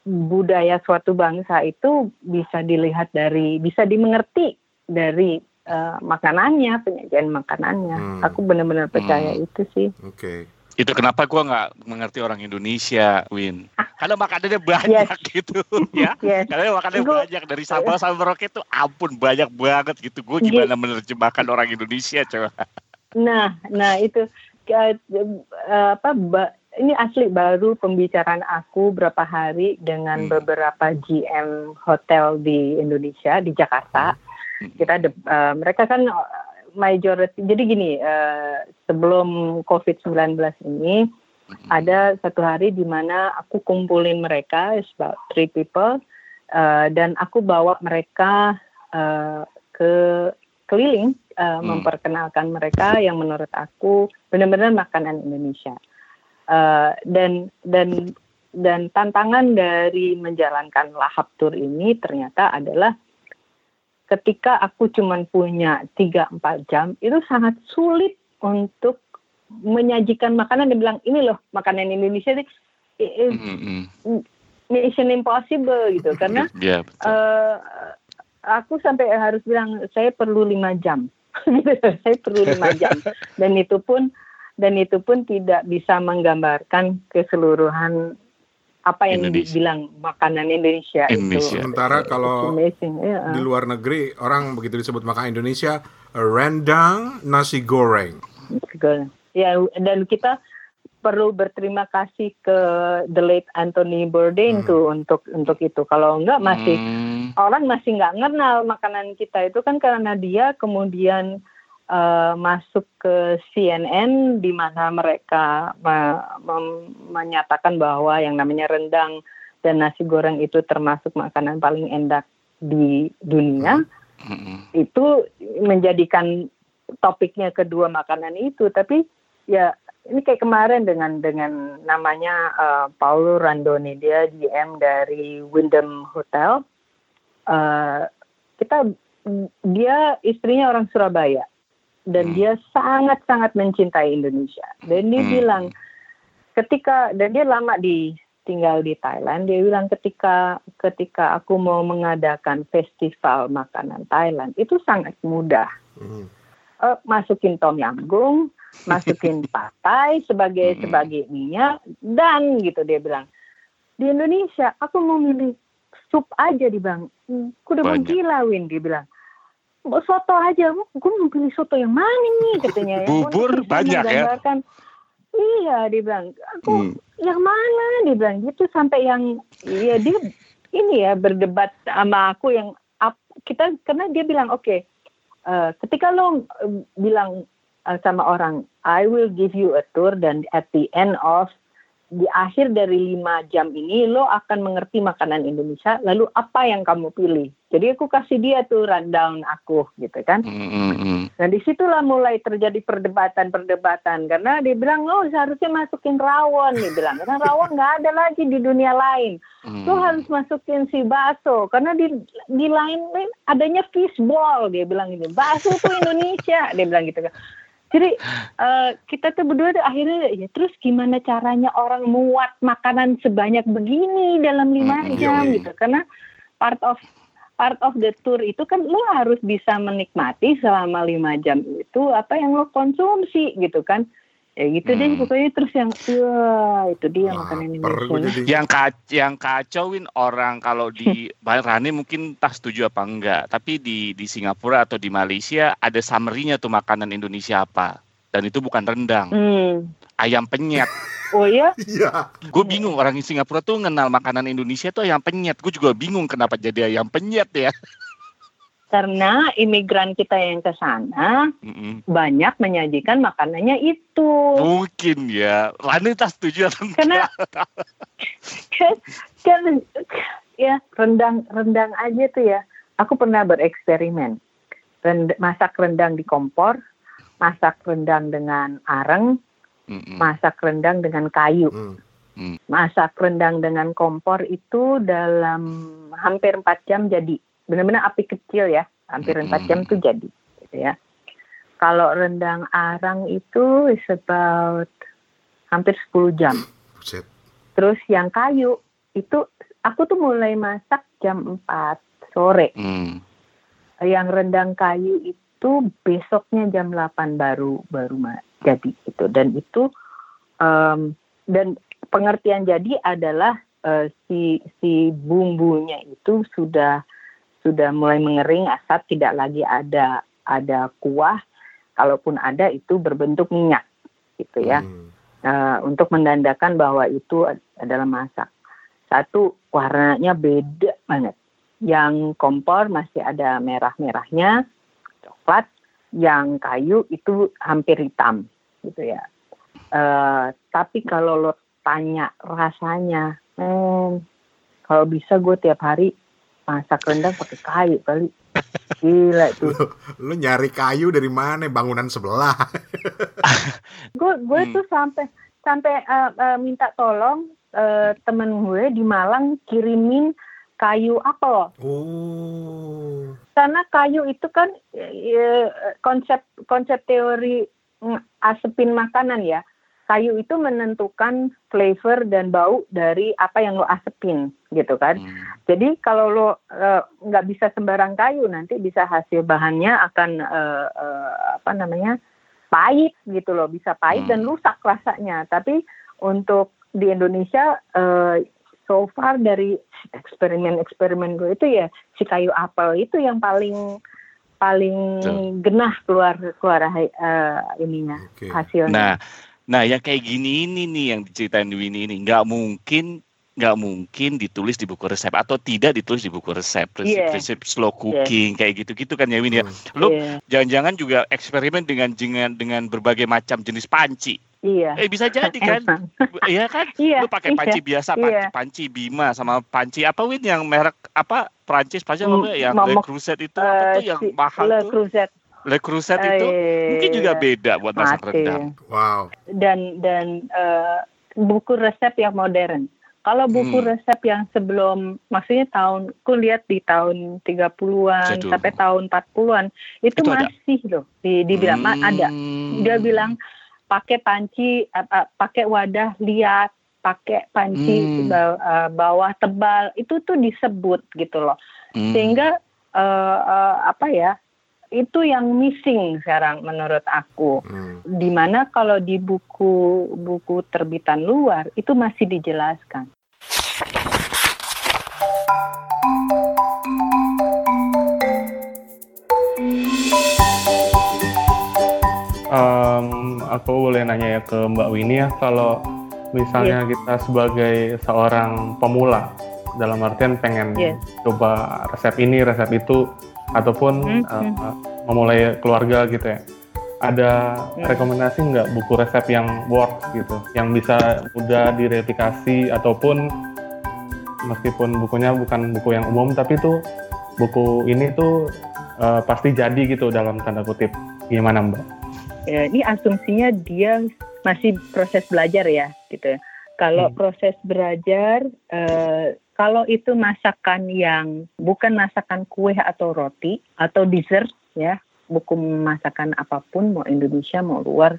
Speaker 1: budaya suatu bangsa itu bisa dilihat dari bisa dimengerti dari uh, makanannya, penyajian makanannya. Hmm. Aku benar-benar percaya hmm. itu sih.
Speaker 4: Oke. Okay.
Speaker 2: Itu kenapa gue nggak mengerti orang Indonesia, Win. Karena makanannya banyak yes. gitu, <laughs> ya. Yes. Karena makanannya gua, banyak dari sambal sampai Merauke itu ampun banyak banget gitu. Gue gimana yes. menerjemahkan orang Indonesia, coba.
Speaker 1: Nah, nah itu uh, apa? Ini asli baru pembicaraan aku berapa hari dengan hmm. beberapa GM hotel di Indonesia di Jakarta. Hmm. Kita ada, uh, mereka kan majority jadi gini uh, sebelum COVID-19 ini mm-hmm. ada satu hari di mana aku kumpulin mereka about three people uh, dan aku bawa mereka uh, ke keliling uh, hmm. memperkenalkan mereka yang menurut aku benar-benar makanan Indonesia uh, dan dan dan tantangan dari menjalankan lahap tour ini ternyata adalah ketika aku cuma punya 3-4 jam itu sangat sulit untuk menyajikan makanan dan bilang ini loh makanan Indonesia ini mm-hmm. mission impossible gitu karena yeah, iya, uh, aku sampai harus bilang saya perlu lima jam <laughs> gitu. saya perlu lima jam dan itu pun dan itu pun tidak bisa menggambarkan keseluruhan apa yang Indonesia. dibilang makanan Indonesia,
Speaker 4: Indonesia. itu. Sementara kalau yeah. di luar negeri orang begitu disebut makanan Indonesia rendang nasi goreng.
Speaker 1: Ya dan kita perlu berterima kasih ke the late Anthony Bourdain hmm. tuh untuk untuk itu. Kalau enggak masih hmm. orang masih nggak kenal makanan kita itu kan karena dia kemudian uh, masuk ke CNN di mana mereka me me menyatakan bahwa yang namanya rendang dan nasi goreng itu termasuk makanan paling enak di dunia. Mm-hmm. Itu menjadikan topiknya kedua makanan itu, tapi ya ini kayak kemarin dengan dengan namanya uh, Paulo Randoni dia GM dari Wyndham Hotel. Uh, kita dia istrinya orang Surabaya dan hmm. dia sangat-sangat mencintai Indonesia. Dan dia hmm. bilang ketika dan dia lama di tinggal di Thailand, dia bilang ketika ketika aku mau mengadakan festival makanan Thailand itu sangat mudah. Hmm. Uh, masukin tom yam goong, masukin <laughs> patai sebagai hmm. sebagai minyak dan gitu dia bilang di Indonesia aku mau milih sup aja di bang, aku udah mau gila Win dia bilang soto aja. Gue mau pilih soto yang mana nih katanya
Speaker 2: ya. Bubur banyak ya.
Speaker 1: iya dia bilang aku hmm. yang mana? Dia bilang gitu sampai yang iya dia ini ya berdebat sama aku yang kita karena dia bilang oke okay, uh, eh, ketika lo uh, bilang uh, sama orang I will give you a tour dan at the end of di akhir dari lima jam ini lo akan mengerti makanan Indonesia lalu apa yang kamu pilih. Jadi aku kasih dia tuh rundown aku gitu kan. Mm-hmm. nah di situlah mulai terjadi perdebatan-perdebatan. Karena dia bilang oh seharusnya masukin rawon. Nih bilang karena rawon nggak ada lagi di dunia lain. Mm. lo harus masukin si bakso karena di di lain adanya fishball dia bilang ini bakso tuh Indonesia dia bilang gitu kan jadi uh, kita tuh berdua tuh akhirnya ya terus gimana caranya orang muat makanan sebanyak begini dalam lima hmm, jam? Iya, iya. gitu. Karena part of part of the tour itu kan lo harus bisa menikmati selama lima jam itu apa yang lo konsumsi gitu kan ya gitu deh
Speaker 2: Hmm.
Speaker 1: pokoknya terus yang wah itu dia
Speaker 4: Lapar
Speaker 1: makanan Indonesia
Speaker 4: jadi.
Speaker 2: yang kac yang kacauin orang kalau di <laughs> Rani mungkin tak setuju apa enggak tapi di di Singapura atau di Malaysia ada summary-nya tuh makanan Indonesia apa dan itu bukan rendang
Speaker 1: hmm.
Speaker 2: ayam penyet <laughs>
Speaker 1: oh ya
Speaker 4: Iya.
Speaker 2: gue bingung orang di Singapura tuh kenal makanan Indonesia tuh ayam penyet gue juga bingung kenapa jadi ayam penyet ya <laughs>
Speaker 1: karena imigran kita yang ke sana
Speaker 2: Mm-mm.
Speaker 1: banyak menyajikan makanannya itu.
Speaker 2: Mungkin ya. Rani tak setuju atau
Speaker 1: karena kan, <laughs> kan ya rendang rendang aja tuh ya. Aku pernah bereksperimen. Rend- masak rendang di kompor masak rendang dengan areng
Speaker 2: Mm-mm.
Speaker 1: masak rendang dengan kayu.
Speaker 4: Hmm.
Speaker 1: masak rendang dengan kompor itu dalam hampir 4 jam jadi benar-benar api kecil ya hampir. 4 jam tuh jadi gitu ya kalau rendang arang itu is about hampir 10 jam
Speaker 4: Buset.
Speaker 1: Terus yang kayu itu aku tuh mulai masak jam 4 sore.
Speaker 2: Mm.
Speaker 1: Yang rendang kayu itu besoknya jam 8 baru baru jadi gitu. Dan itu em, dan pengertian jadi adalah eh, si si bumbunya itu sudah sudah mulai mengering asap tidak lagi ada ada kuah kalaupun ada itu berbentuk minyak gitu ya
Speaker 4: Hmm.
Speaker 1: eh, untuk menandakan bahwa itu ad- adalah masak. Satu warnanya beda banget. Yang kompor masih ada merah-merahnya, coklat. Yang kayu itu hampir hitam, gitu ya. Eh, tapi kalau lo tanya rasanya, hmm, kalau bisa gue tiap hari masak rendang pakai kayu kali. Gila itu.
Speaker 4: Lu nyari kayu dari mana? Bangunan sebelah. <laughs>
Speaker 1: gue gue
Speaker 2: Hmm.
Speaker 1: tuh sampai sampai eh, eh, minta tolong eh, temen gue di Malang kirimin kayu apel
Speaker 4: Oh.
Speaker 1: karena kayu itu kan eh, konsep konsep teori mm, asepin makanan ya kayu itu menentukan flavor dan bau dari apa yang lo asepin gitu kan
Speaker 2: Mm.
Speaker 1: jadi kalau lo eh, nggak bisa sembarang kayu nanti bisa hasil bahannya akan eh, eh, apa namanya pahit gitu loh bisa pahit dan
Speaker 2: Hmm.
Speaker 1: rusak rasanya. Tapi untuk di Indonesia eh, so far dari eksperimen-eksperimen gue itu ya si kayu apel itu yang paling paling genah keluar keluar eh, ininya
Speaker 4: Oke.
Speaker 1: hasilnya.
Speaker 2: Nah, nah yang kayak gini ini nih yang diceritain Winnie ini nggak mungkin nggak mungkin ditulis di buku resep atau tidak ditulis di buku resep
Speaker 1: Iya.
Speaker 2: prinsip slow cooking kayak gitu-gitu kan ya Win ya.
Speaker 4: Hmm.
Speaker 2: Lu
Speaker 1: Iya,
Speaker 2: jangan-jangan juga eksperimen dengan dengan dengan berbagai macam jenis panci.
Speaker 1: iya.
Speaker 2: Eh bisa jadi kan? Iya kan? <laughs>
Speaker 1: Iya,
Speaker 2: Lu pakai
Speaker 1: iya.
Speaker 2: panci biasa, panci,
Speaker 1: Iya.
Speaker 2: panci Bima sama panci apa Win yang merek apa Prancis panci apa yang Le Creuset itu apa
Speaker 1: Eh,
Speaker 2: tuh yang mahal
Speaker 1: Le
Speaker 2: tuh? Le Creuset itu mungkin juga beda buat masak
Speaker 1: Mati.
Speaker 2: rendang.
Speaker 4: Wow.
Speaker 1: dan dan eh, buku resep yang modern. Kalau buku
Speaker 2: Hmm.
Speaker 1: resep yang sebelum maksudnya tahun ku lihat di tahun 30-an
Speaker 2: Jadul.
Speaker 1: sampai tahun 40-an itu,
Speaker 2: Itu ada?
Speaker 1: masih loh di dibilang "Ma, ada.
Speaker 2: Hmm.
Speaker 1: Dia bilang pakai panci eh, eh, pakai wadah liat, pakai panci
Speaker 2: Hmm.
Speaker 1: ba- eh, bawah tebal itu tuh disebut gitu loh.
Speaker 2: Hmm.
Speaker 1: Sehingga eh, eh, apa ya? Itu yang missing sekarang menurut aku
Speaker 4: Hmm.
Speaker 1: di mana kalau di buku buku terbitan luar itu masih dijelaskan.
Speaker 3: Em, aku boleh nanya ya ke Mbak Winnie ya, kalau misalnya kita sebagai seorang pemula, dalam artian pengen
Speaker 1: Yes.
Speaker 3: coba resep ini, resep itu, ataupun
Speaker 1: Hmm,
Speaker 3: eh, memulai keluarga gitu ya, ada
Speaker 1: Hmm.
Speaker 3: rekomendasi nggak buku resep yang works gitu, yang bisa mudah direplikasi ataupun meskipun bukunya bukan buku yang umum, tapi tuh buku ini tuh eh, pasti jadi gitu dalam tanda kutip. Gimana Mbak?
Speaker 1: Ya, ini asumsinya dia masih proses belajar ya, gitu. Kalau
Speaker 3: Hmm.
Speaker 1: proses belajar, eh, kalau itu masakan yang bukan masakan kue atau roti atau dessert ya, buku masakan apa pun mau Indonesia mau luar,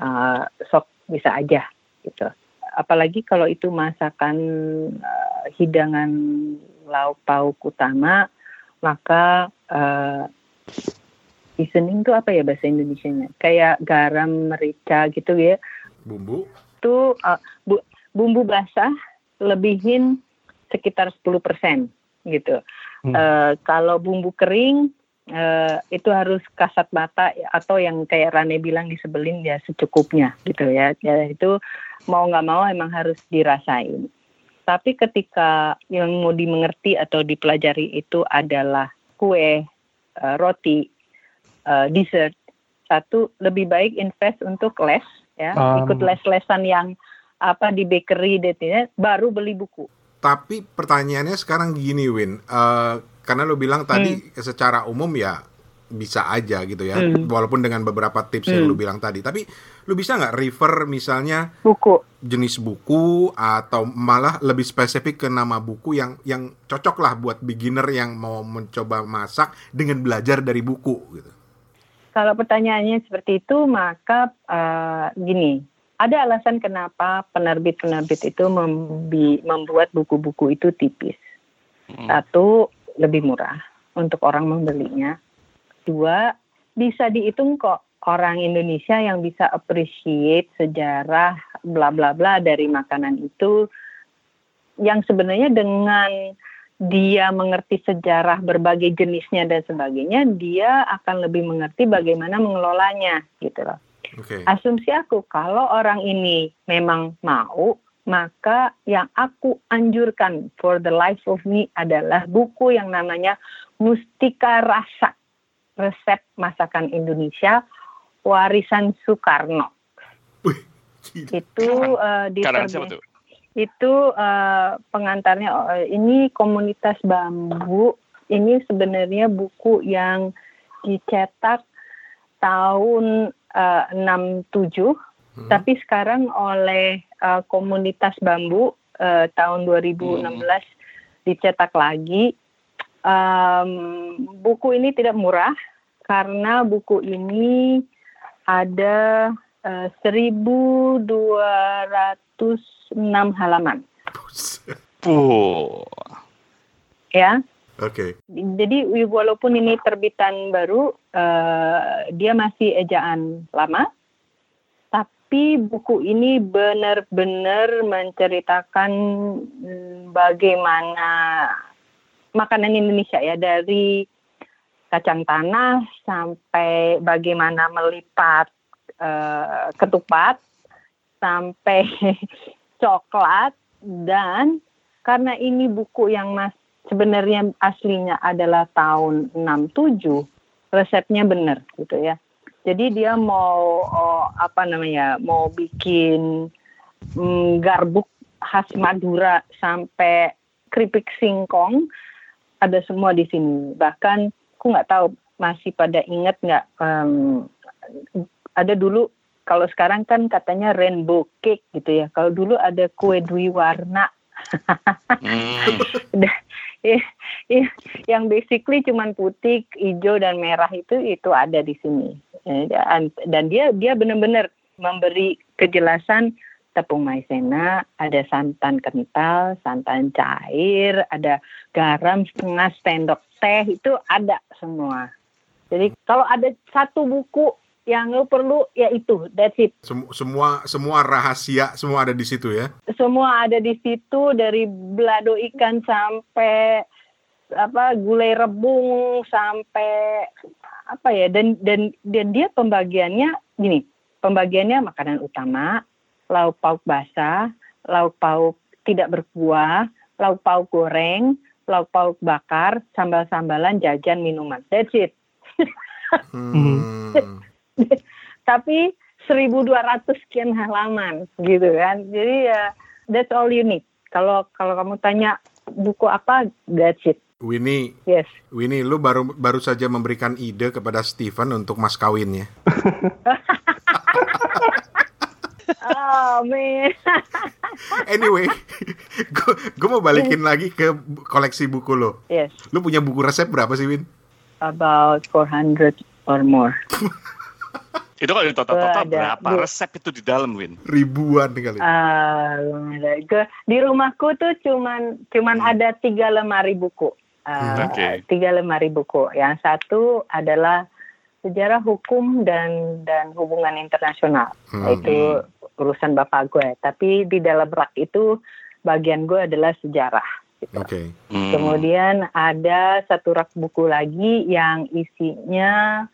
Speaker 1: eh, sok bisa aja gitu. Apalagi kalau itu masakan eh, hidangan lauk pauk utama, maka uh, seasoning itu apa ya bahasa Indonesia-nya? Kayak garam, merica gitu ya.
Speaker 4: Bumbu?
Speaker 1: Itu uh, bu, bumbu basah lebihin sekitar 10% gitu. Hmm. Uh, kalau bumbu kering uh, itu harus kasat mata atau yang kayak Rane bilang disebelin ya secukupnya gitu ya. Ya itu mau nggak mau emang harus dirasain. Tapi ketika yang mau dimengerti atau dipelajari itu adalah kue, uh, roti, uh, dessert satu lebih baik invest untuk les ya um, ikut les-lesan yang apa di bakery baru beli buku
Speaker 4: tapi pertanyaannya sekarang gini Win uh, karena lo bilang tadi hmm. secara umum ya bisa aja gitu ya hmm. walaupun dengan beberapa tips hmm. yang lu bilang tadi tapi lu bisa nggak refer misalnya
Speaker 1: buku
Speaker 4: jenis buku atau malah lebih spesifik ke nama buku yang yang cocok lah buat beginner yang mau mencoba masak dengan belajar dari buku gitu
Speaker 1: kalau pertanyaannya seperti itu maka uh, gini ada alasan kenapa penerbit-penerbit itu membi membuat buku-buku itu tipis hmm. satu lebih murah untuk orang membelinya Dua, bisa dihitung kok orang Indonesia yang bisa appreciate sejarah bla bla bla dari makanan itu yang sebenarnya dengan dia mengerti sejarah berbagai jenisnya dan sebagainya, dia akan lebih mengerti bagaimana mengelolanya gitu loh. Okay. Asumsi aku kalau orang ini memang mau, maka yang aku anjurkan for the life of me adalah buku yang namanya Mustika Rasa resep masakan Indonesia warisan Soekarno.
Speaker 4: Wih,
Speaker 1: itu uh, di itu uh, pengantarnya uh, ini komunitas bambu. Ini sebenarnya buku yang dicetak tahun 67 hmm. tapi sekarang oleh uh, komunitas bambu uh, tahun 2016 hmm. dicetak lagi um, buku ini tidak murah karena buku ini ada uh, 1206 halaman.
Speaker 2: Oh.
Speaker 1: Ya.
Speaker 4: Oke. Okay.
Speaker 1: Jadi walaupun ini terbitan baru, uh, dia masih ejaan lama, tapi buku ini benar-benar menceritakan hmm, bagaimana makanan Indonesia ya dari kacang tanah sampai bagaimana melipat uh, ketupat sampai <laughs> coklat dan karena ini buku yang mas sebenarnya aslinya adalah tahun 67 resepnya benar gitu ya jadi dia mau oh, apa namanya mau bikin mm, garbuk khas Madura sampai keripik singkong ada semua di sini. Bahkan aku nggak tahu masih pada ingat nggak um, ada dulu kalau sekarang kan katanya rainbow cake gitu ya. Kalau dulu ada kue dwi warna. hmm. <laughs> ya, ya, yang basically cuman putih, hijau dan merah itu itu ada di sini. Dan, dan dia dia benar-benar memberi kejelasan tepung maizena, ada santan kental, santan cair, ada garam setengah sendok teh itu ada semua. Jadi kalau ada satu buku yang lo perlu ya itu, that's it.
Speaker 4: Semua semua rahasia semua ada di situ ya.
Speaker 1: Semua ada di situ dari belado ikan sampai apa gulai rebung sampai apa ya dan dan dan dia pembagiannya gini pembagiannya makanan utama lauk pauk basah, lauk pauk tidak berkuah, lauk pauk goreng, lauk pauk bakar, sambal-sambalan, jajan, minuman. That's it. hmm. <laughs> Tapi 1200 sekian halaman gitu kan. Jadi ya that's all you need. Kalau kalau kamu tanya buku apa, that's it.
Speaker 4: Winnie,
Speaker 1: yes.
Speaker 4: Winnie, lu baru baru saja memberikan ide kepada Steven untuk mas kawinnya.
Speaker 1: Oh man.
Speaker 4: anyway, gue mau balikin lagi ke koleksi buku lo.
Speaker 1: Yes.
Speaker 4: Lu punya buku resep berapa sih, Win?
Speaker 1: About 400 or more. <laughs>
Speaker 2: itu kalau total-total berapa bu. resep itu di dalam, Win?
Speaker 4: Ribuan kali.
Speaker 1: Uh, di rumahku tuh cuman cuman hmm. ada tiga lemari buku. uh, okay. tiga lemari buku. Yang satu adalah sejarah hukum dan dan hubungan internasional, hmm. itu urusan bapak gue. Tapi di dalam rak itu bagian gue adalah sejarah. Gitu. Okay. Hmm. Kemudian ada satu rak buku lagi yang isinya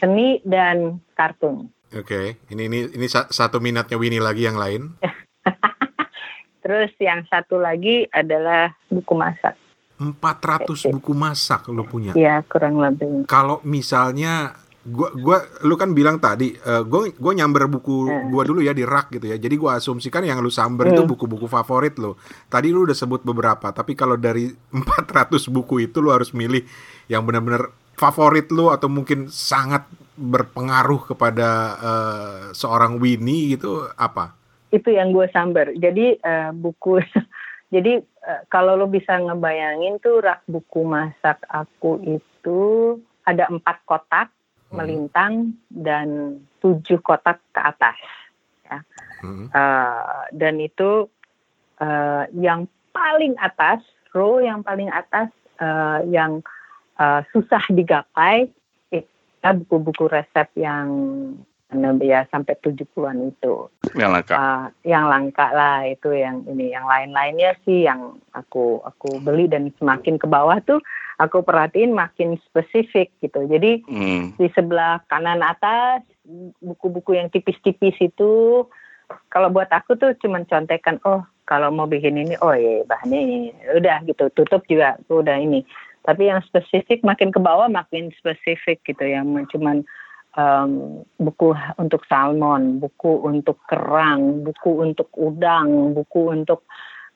Speaker 1: seni dan kartun.
Speaker 4: Oke, okay. ini ini ini satu minatnya Winnie lagi yang lain. <laughs>
Speaker 1: Terus yang satu lagi adalah buku masak.
Speaker 4: 400 buku masak lo punya?
Speaker 1: Iya, kurang lebih.
Speaker 4: Kalau misalnya gua gua lu kan bilang tadi uh, gua gua nyamber buku hmm. gua dulu ya di rak gitu ya. Jadi gua asumsikan yang lu samber hmm. itu buku-buku favorit lo. Tadi lu udah sebut beberapa, tapi kalau dari <laughs> 400 buku itu lu harus milih yang benar-benar favorit lu atau mungkin sangat berpengaruh kepada uh, seorang Winnie gitu apa?
Speaker 1: Itu yang gue samber. Jadi uh, buku <laughs> Jadi uh, kalau lo bisa ngebayangin tuh rak buku masak aku itu ada empat kotak hmm. melintang dan tujuh kotak ke atas. Ya. Hmm. Uh, dan itu uh, yang paling atas, row yang paling atas uh, yang uh, susah digapai itu buku-buku resep yang ya sampai 70-an itu.
Speaker 2: Yang langka.
Speaker 1: Uh, yang langka lah itu yang ini yang lain-lainnya sih yang aku aku beli dan semakin ke bawah tuh aku perhatiin makin spesifik gitu. Jadi hmm. di sebelah kanan atas buku-buku yang tipis-tipis itu kalau buat aku tuh cuman contekan oh kalau mau bikin ini oh iya bahannya ini udah gitu tutup juga udah ini tapi yang spesifik makin ke bawah makin spesifik gitu yang cuman um, buku untuk salmon, buku untuk kerang, buku untuk udang, buku untuk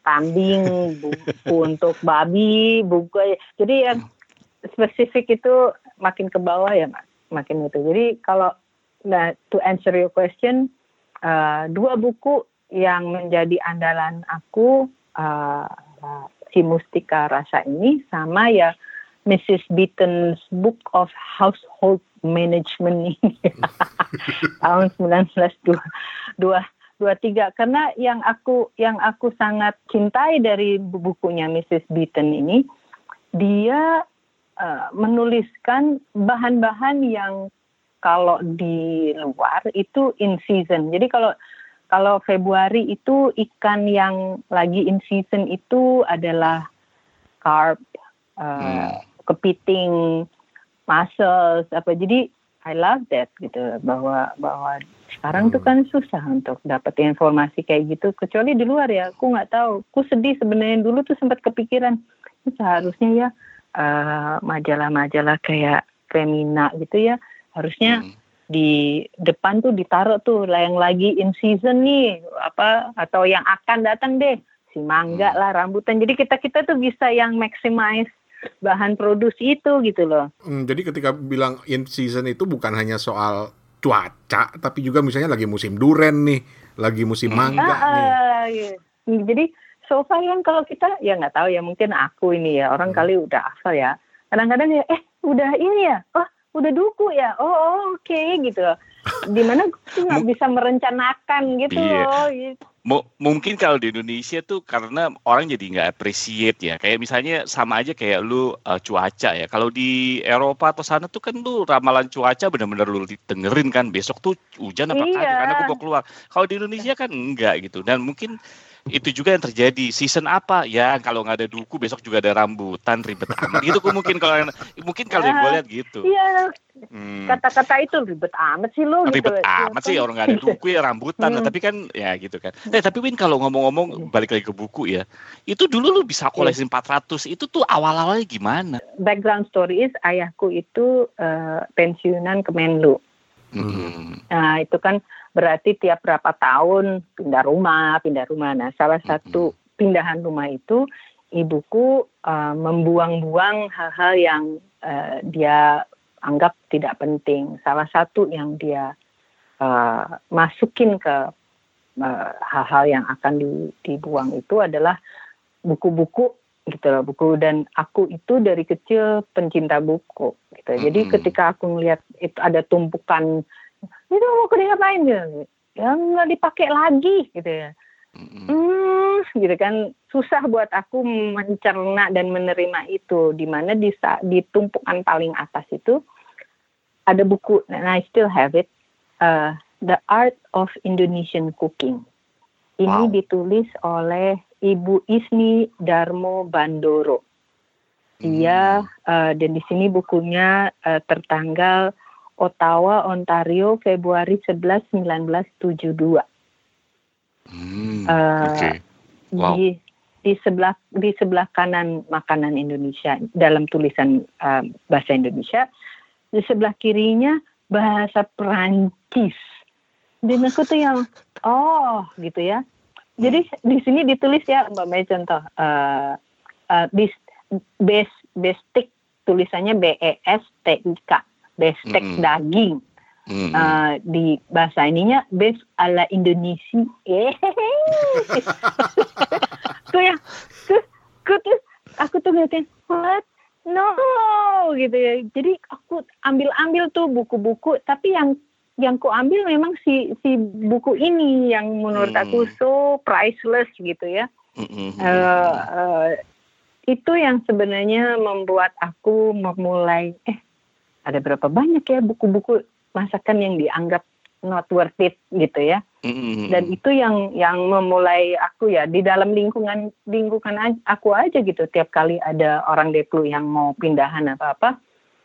Speaker 1: kambing, <laughs> buku untuk babi, buku jadi yang spesifik itu makin ke bawah ya mas, makin itu. Jadi kalau nah to answer your question, uh, dua buku yang menjadi andalan aku uh, si Mustika Rasa ini sama ya Mrs. Beaton's Book of Household Management ini <laughs> tahun 1923 karena yang aku yang aku sangat cintai dari bukunya Mrs. Beaton ini dia uh, menuliskan bahan-bahan yang kalau di luar itu in season. Jadi kalau kalau Februari itu ikan yang lagi in season itu adalah carp, uh, hmm. kepiting muscles apa. Jadi I love that gitu bahwa bahwa sekarang tuh kan susah untuk dapat informasi kayak gitu. Kecuali di luar ya aku nggak tahu. Aku sedih sebenarnya. Dulu tuh sempat kepikiran seharusnya ya majalah majalah-majalah kayak Femina gitu ya harusnya hmm. Di depan tuh ditaruh tuh yang lagi in season nih apa atau yang akan datang deh si mangga hmm. lah rambutan jadi kita kita tuh bisa yang maximize bahan produksi itu gitu loh.
Speaker 4: Hmm, jadi ketika bilang in season itu bukan hanya soal cuaca, tapi juga misalnya lagi musim duren nih, lagi musim hmm. mangga ah, nih.
Speaker 1: Iya. Jadi so far kan kalau kita ya nggak tahu ya mungkin aku ini ya orang hmm. kali udah asal ya. Kadang-kadang ya eh udah ini ya, oh udah duku ya, oh, oh oke okay, gitu loh. Di mana gue nggak bisa merencanakan gitu iya. loh. Gitu
Speaker 2: mungkin kalau di Indonesia tuh karena orang jadi nggak appreciate ya kayak misalnya sama aja kayak lu uh, cuaca ya kalau di Eropa atau sana tuh kan lu ramalan cuaca bener-bener lu dengerin kan besok tuh hujan apa iya. karena aku mau keluar kalau di Indonesia kan enggak gitu dan mungkin itu juga yang terjadi season apa ya kalau nggak ada duku besok juga ada rambutan ribet amat itu mungkin kalau mungkin kalau yang gue lihat gitu
Speaker 1: iya hmm. kata-kata itu ribet amat sih lo
Speaker 2: ribet gitu. amat sih orang nggak ada duku ya rambutan hmm. tapi kan ya gitu kan eh tapi Win kalau ngomong-ngomong iya. balik lagi ke buku ya itu dulu lu bisa koleksi yeah. 400 itu tuh awal-awalnya gimana
Speaker 1: background story is ayahku itu uh, pensiunan Kemenlu Hmm. Nah itu kan berarti tiap berapa tahun pindah rumah, pindah rumah. Nah salah satu pindahan rumah itu ibuku uh, membuang-buang hal-hal yang uh, dia anggap tidak penting. Salah satu yang dia uh, masukin ke hal-hal uh, yang akan di, dibuang itu adalah buku-buku gitu loh buku dan aku itu dari kecil pencinta buku gitu jadi mm -hmm. ketika aku ngelihat itu ada tumpukan itu mau ke ngapain gitu. Ya nggak dipakai lagi gitu ya hmm, gitu kan. Susah buat aku mencerna dan menerima itu. Di mana di di tumpukan paling atas itu ada buku and I still have it uh, The Art of Indonesian Cooking. Ini wow. ditulis oleh Ibu Isni Darmo Bandoro. Dia hmm. uh, dan di sini bukunya uh, tertanggal Ottawa, Ontario, Februari 11, 1972. Hmm, uh, okay. wow. Di di sebelah di sebelah kanan makanan Indonesia dalam tulisan uh, bahasa Indonesia, di sebelah kirinya bahasa Perancis. Dan aku tuh yang oh gitu ya. Jadi di sini ditulis ya Mbak Mei contoh uh, uh, bis bes bestik tulisannya B E S T I K bestek mm -hmm. daging. Mm -hmm. uh, di bahasa ininya bes ala Indonesia. tuh ya, tuh, tuh, tuh, aku tuh ngeliatin, what? No, gitu ya. Jadi aku ambil-ambil tuh buku-buku, tapi yang yang ku ambil memang si si buku ini yang menurut mm. aku so priceless gitu ya. Mm -hmm. uh, uh, itu yang sebenarnya membuat aku memulai eh ada berapa banyak ya buku-buku masakan yang dianggap not worth it gitu ya. Mm-hmm. Dan itu yang yang memulai aku ya di dalam lingkungan lingkungan aku aja gitu. Tiap kali ada orang deplu yang mau pindahan apa apa,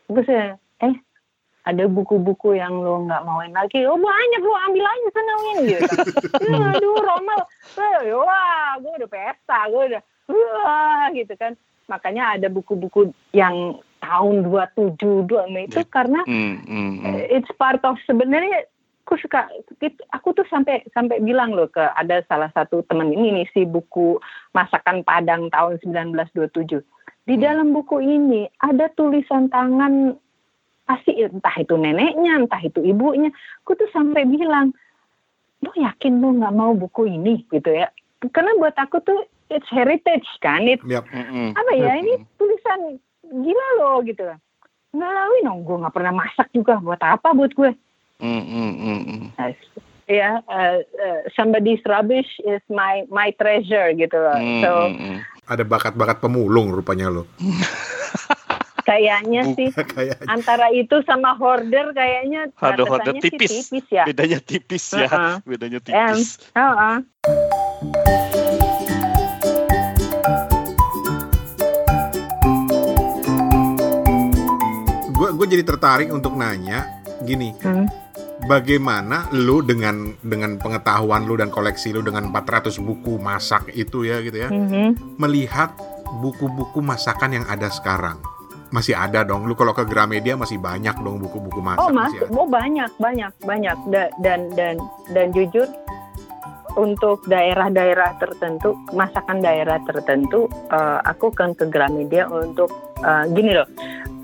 Speaker 1: terus saya eh ada buku-buku yang lo nggak mauin lagi, oh banyak lo ambil aja senengin gitu. ya, <laughs> aduh Romal, eh, wah gue udah pesta, gue udah wah gitu kan. Makanya ada buku-buku yang tahun 27 dua itu yeah. karena mm, mm, mm. it's part of sebenarnya aku suka aku tuh sampai sampai bilang loh ke ada salah satu teman ini nih si buku masakan Padang tahun 1927 di mm. dalam buku ini ada tulisan tangan pasti entah itu neneknya entah itu ibunya aku tuh sampai bilang lo yakin lo nggak mau buku ini gitu ya karena buat aku tuh it's heritage kan it yep. apa ya ini tulisan gila loh gitu nggak lawin dong gue nggak pernah masak juga buat apa buat gue mm, mm, mm. Nah, ya uh, uh, somebody's rubbish is my my treasure gitu loh mm, so mm, mm.
Speaker 4: ada bakat-bakat pemulung rupanya lo <laughs>
Speaker 1: kayaknya sih kayaknya. antara itu sama hoarder kayaknya
Speaker 2: Aduh, hoarder tipis. tipis ya bedanya tipis ya uh -uh. bedanya tipis
Speaker 1: And, uh -uh.
Speaker 4: Jadi tertarik untuk nanya gini. Hmm. Bagaimana lu dengan dengan pengetahuan lu dan koleksi lu dengan 400 buku masak itu ya gitu ya. Hmm. Melihat buku-buku masakan yang ada sekarang. Masih ada dong. Lu kalau ke Gramedia masih banyak dong buku-buku masak.
Speaker 1: Oh, masih, oh banyak, banyak, banyak. Da, dan dan dan jujur untuk daerah-daerah tertentu, masakan daerah tertentu, uh, aku kan ke Gramedia untuk uh, gini loh,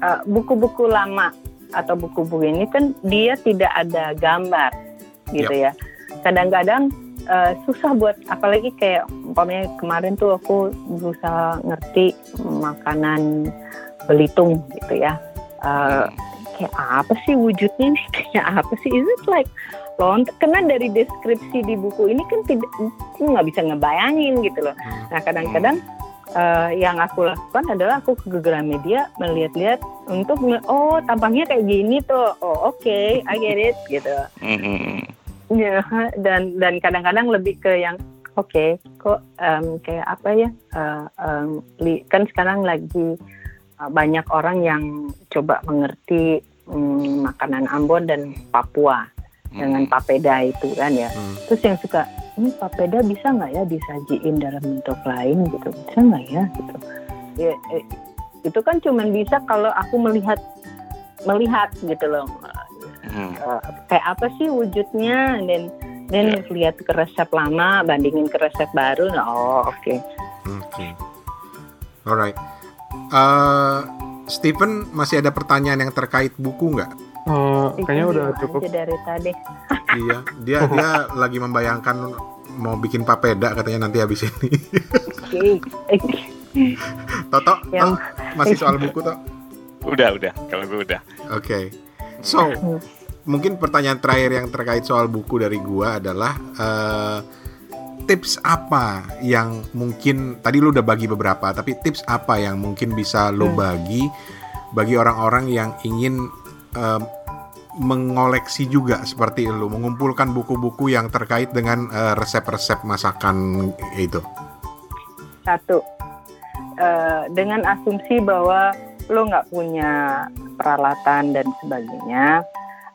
Speaker 1: uh, buku-buku lama atau buku-buku ini kan dia tidak ada gambar, gitu yep. ya. Kadang-kadang uh, susah buat, apalagi kayak umpamanya kemarin tuh aku berusaha ngerti makanan Belitung gitu ya. Uh, kayak apa sih wujudnya nih? <laughs> Kayak apa sih? Is it like lontar karena dari deskripsi di buku ini kan tidak nggak bisa ngebayangin gitu loh. Hmm. Nah kadang-kadang uh, yang aku lakukan adalah aku ke Gramedia melihat-lihat untuk oh tampangnya kayak gini tuh. Oh oke, okay, I get it gitu. Hmm. Ya dan dan kadang-kadang lebih ke yang oke okay, kok um, kayak apa ya uh, um, kan sekarang lagi uh, banyak orang yang coba mengerti um, makanan Ambon dan Papua dengan hmm. papeda itu kan ya. Hmm. Terus yang suka ini papeda bisa nggak ya disajiin dalam bentuk lain gitu, bisa nggak ya gitu. Ya, eh, itu kan cuma bisa kalau aku melihat melihat gitu loh. Hmm. Uh, kayak apa sih wujudnya dan dan yeah. lihat ke resep lama bandingin ke resep baru. Nah, oh oke. Okay. Oke. Okay.
Speaker 4: Alright. Uh, Stephen masih ada pertanyaan yang terkait buku nggak?
Speaker 3: Uh, kayaknya udah cukup.
Speaker 1: dari tadi. <laughs>
Speaker 4: iya, dia dia lagi membayangkan mau bikin papeda katanya nanti habis ini. Toto, yang... masih soal buku toh?
Speaker 2: Udah, udah. Kalau gue udah.
Speaker 4: Oke. Okay. So, mungkin pertanyaan terakhir yang terkait soal buku dari gua adalah uh, tips apa yang mungkin tadi lu udah bagi beberapa, tapi tips apa yang mungkin bisa lo hmm. bagi bagi orang-orang yang ingin uh, mengoleksi juga seperti lu, mengumpulkan buku-buku yang terkait dengan eh, resep-resep masakan itu?
Speaker 1: Satu, uh, dengan asumsi bahwa lo nggak punya peralatan dan sebagainya,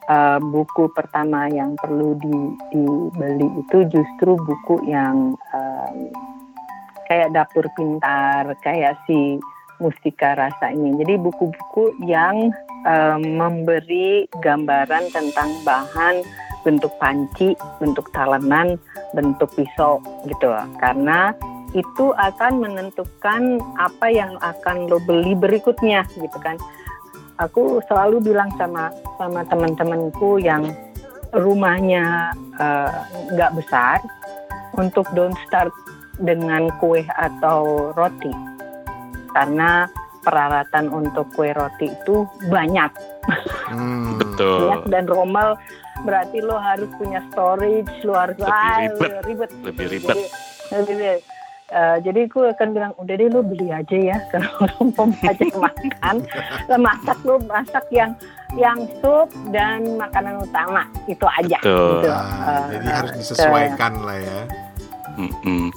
Speaker 1: uh, buku pertama yang perlu di, dibeli itu justru buku yang um, kayak dapur pintar, kayak si Mustika Rasa ini. Jadi buku-buku yang um, memberi gambaran tentang bahan, bentuk panci, bentuk talenan, bentuk pisau gitu. Karena itu akan menentukan apa yang akan lo beli berikutnya gitu kan aku selalu bilang sama sama teman-temanku yang rumahnya eh, nggak uh, besar untuk don't start dengan kue atau roti karena peralatan untuk kue roti itu banyak.
Speaker 2: Hmm, betul.
Speaker 1: Banyak dan romal berarti lo harus punya storage lo harus
Speaker 2: lebih ribet, ribet. lebih ribet. Lebih ribet.
Speaker 1: Uh, jadi gue akan bilang udah deh lo beli aja ya <laughs> kalau lo mau aja makan. Lo masak lo masak yang yang sup dan makanan utama itu aja.
Speaker 2: Betul.
Speaker 1: gitu.
Speaker 4: uh, jadi harus disesuaikan uh, lah ya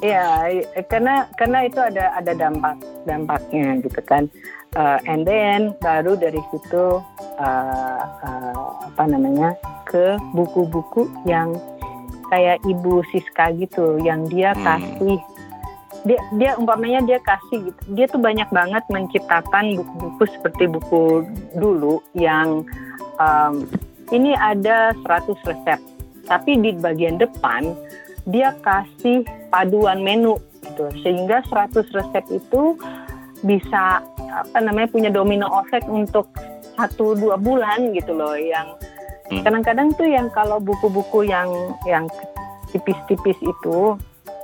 Speaker 1: Iya, mm-hmm. karena karena itu ada ada dampak dampaknya gitu kan. Uh, and then baru dari situ uh, uh, apa namanya ke buku-buku yang kayak Ibu Siska gitu, yang dia hmm. kasih dia dia umpamanya dia kasih gitu dia tuh banyak banget menciptakan buku-buku seperti buku dulu yang um, ini ada 100 resep tapi di bagian depan dia kasih paduan menu gitu sehingga 100 resep itu bisa apa namanya punya domino effect untuk satu dua bulan gitu loh yang hmm. kadang-kadang tuh yang kalau buku-buku yang yang tipis-tipis itu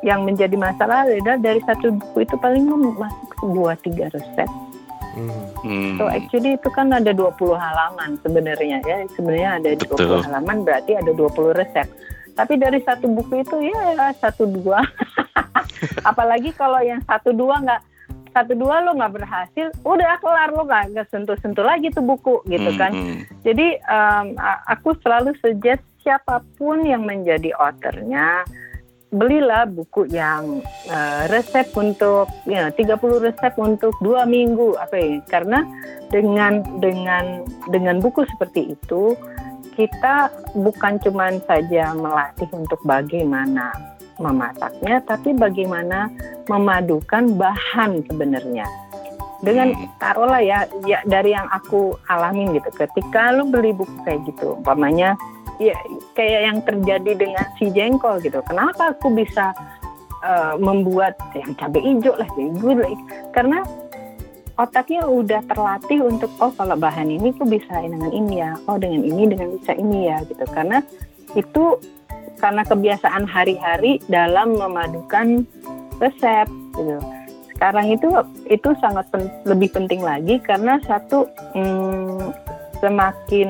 Speaker 1: yang menjadi masalah adalah dari satu buku itu paling masuk dua tiga resep. Hmm. So actually itu kan ada 20 halaman sebenarnya ya. Sebenarnya ada Betul. 20 halaman berarti ada 20 resep. Tapi dari satu buku itu ya satu dua. <laughs> Apalagi kalau yang satu dua nggak satu dua lo nggak berhasil, udah kelar lo nggak sentuh sentuh lagi tuh buku gitu kan. Hmm. Jadi um, aku selalu suggest siapa pun yang menjadi authornya belilah buku yang uh, resep untuk ya 30 resep untuk dua minggu apa ya karena dengan dengan dengan buku seperti itu kita bukan cuma saja melatih untuk bagaimana memasaknya tapi bagaimana memadukan bahan sebenarnya dengan hmm. taruhlah ya ya dari yang aku alamin gitu ketika lu beli buku kayak gitu umpamanya ya kayak yang terjadi dengan si jengkol gitu. Kenapa aku bisa uh, membuat yang cabai hijau lah, gue lah, karena otaknya udah terlatih untuk oh kalau bahan ini tuh bisa dengan ini ya, oh dengan ini dengan bisa ini ya gitu. Karena itu karena kebiasaan hari-hari dalam memadukan resep gitu. Sekarang itu itu sangat pen, lebih penting lagi karena satu hmm, semakin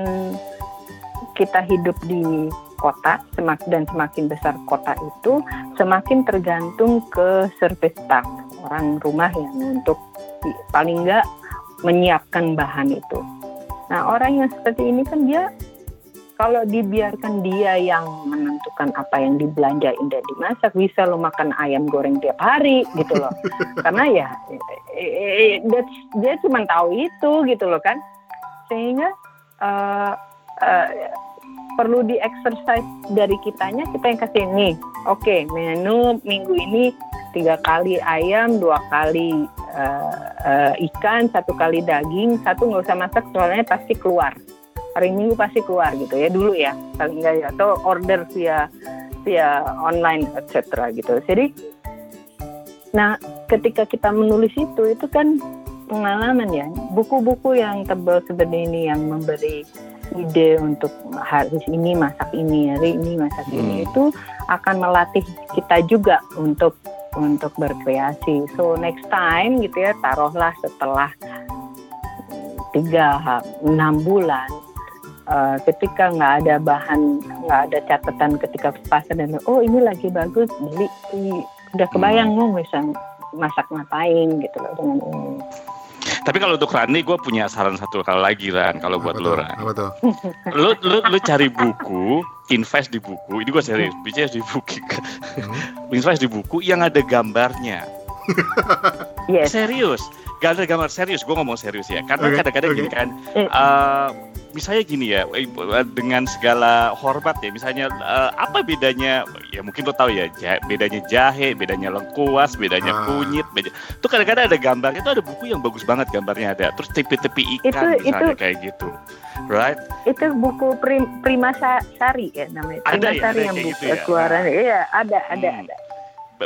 Speaker 1: kita hidup di kota semakin dan semakin besar kota itu semakin tergantung ke service staff orang rumah yang untuk paling enggak menyiapkan bahan itu. Nah orang yang seperti ini kan dia kalau dibiarkan dia yang menentukan apa yang dibelanjain dan dimasak bisa lo makan ayam goreng tiap hari gitu loh. <laughs> Karena ya dia, dia cuma tahu itu gitu loh kan. Sehingga uh, uh, perlu di exercise dari kitanya kita yang kasih nih oke okay, menu minggu ini tiga kali ayam dua kali uh, uh, ikan satu kali daging satu nggak usah masak soalnya pasti keluar. Hari minggu pasti keluar gitu ya dulu ya paling enggak ya. Atau order via via online etc gitu. Jadi nah ketika kita menulis itu itu kan pengalaman ya. Buku-buku yang tebal seperti ini yang memberi ide untuk hari ini masak ini hari ini masak hmm. ini itu akan melatih kita juga untuk untuk berkreasi so next time gitu ya taruhlah setelah tiga enam bulan uh, ketika nggak ada bahan nggak ada catatan ketika pasar dan oh ini lagi bagus beli udah kebayang hmm. mau bisa masak ngapain gitu loh dengan ini.
Speaker 2: Tapi kalau untuk Rani, gue punya saran satu kali lagi Ran. Kalau buat lo Ran, apa tuh? Lo lo lo cari buku, invest di buku. Ini gue serius, bicara di buku. Hmm. invest di buku yang ada gambarnya. yes. Serius, gak ada gambar serius. Gue ngomong serius ya, karena kadang-kadang okay. gini kan. Uh, misalnya gini ya eh, dengan segala hormat ya misalnya uh, apa bedanya ya mungkin lo tahu ya bedanya jahe bedanya lengkuas bedanya ah. kunyit beda itu kadang-kadang ada gambar itu ada buku yang bagus banget gambarnya ada terus tepi-tepi ikan itu, misalnya itu, kayak gitu right
Speaker 1: itu buku prim, Prima Sari ya namanya Prima ada ya, Sari yang buku gitu ya? keluaran nah. iya ada ada hmm. ada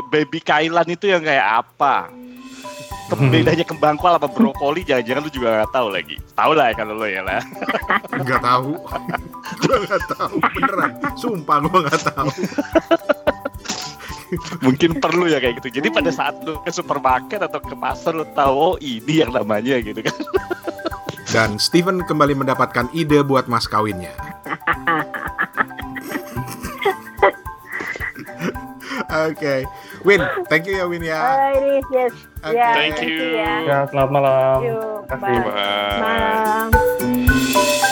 Speaker 2: baby Kailan itu yang kayak apa bedanya kembang kual apa brokoli jangan-jangan lu juga gak tahu lagi. Tahu lah ya kalau lo ya lah. <laughs>
Speaker 4: Nggak tahu. <laughs> Gue nggak tahu. Beneran. Sumpah gue nggak tahu.
Speaker 2: Mungkin perlu ya kayak gitu. Jadi pada saat lu ke supermarket atau ke pasar lu tahu oh ini yang namanya gitu kan.
Speaker 4: Dan Steven kembali mendapatkan ide buat mas kawinnya <laughs> okay. Win, thank you ya Win ya.
Speaker 1: Alright, yes.
Speaker 2: Okay. Yeah, thank you.
Speaker 3: Thank you ya. ya, selamat malam. Terima kasih.
Speaker 1: Bye. Bye. Malam.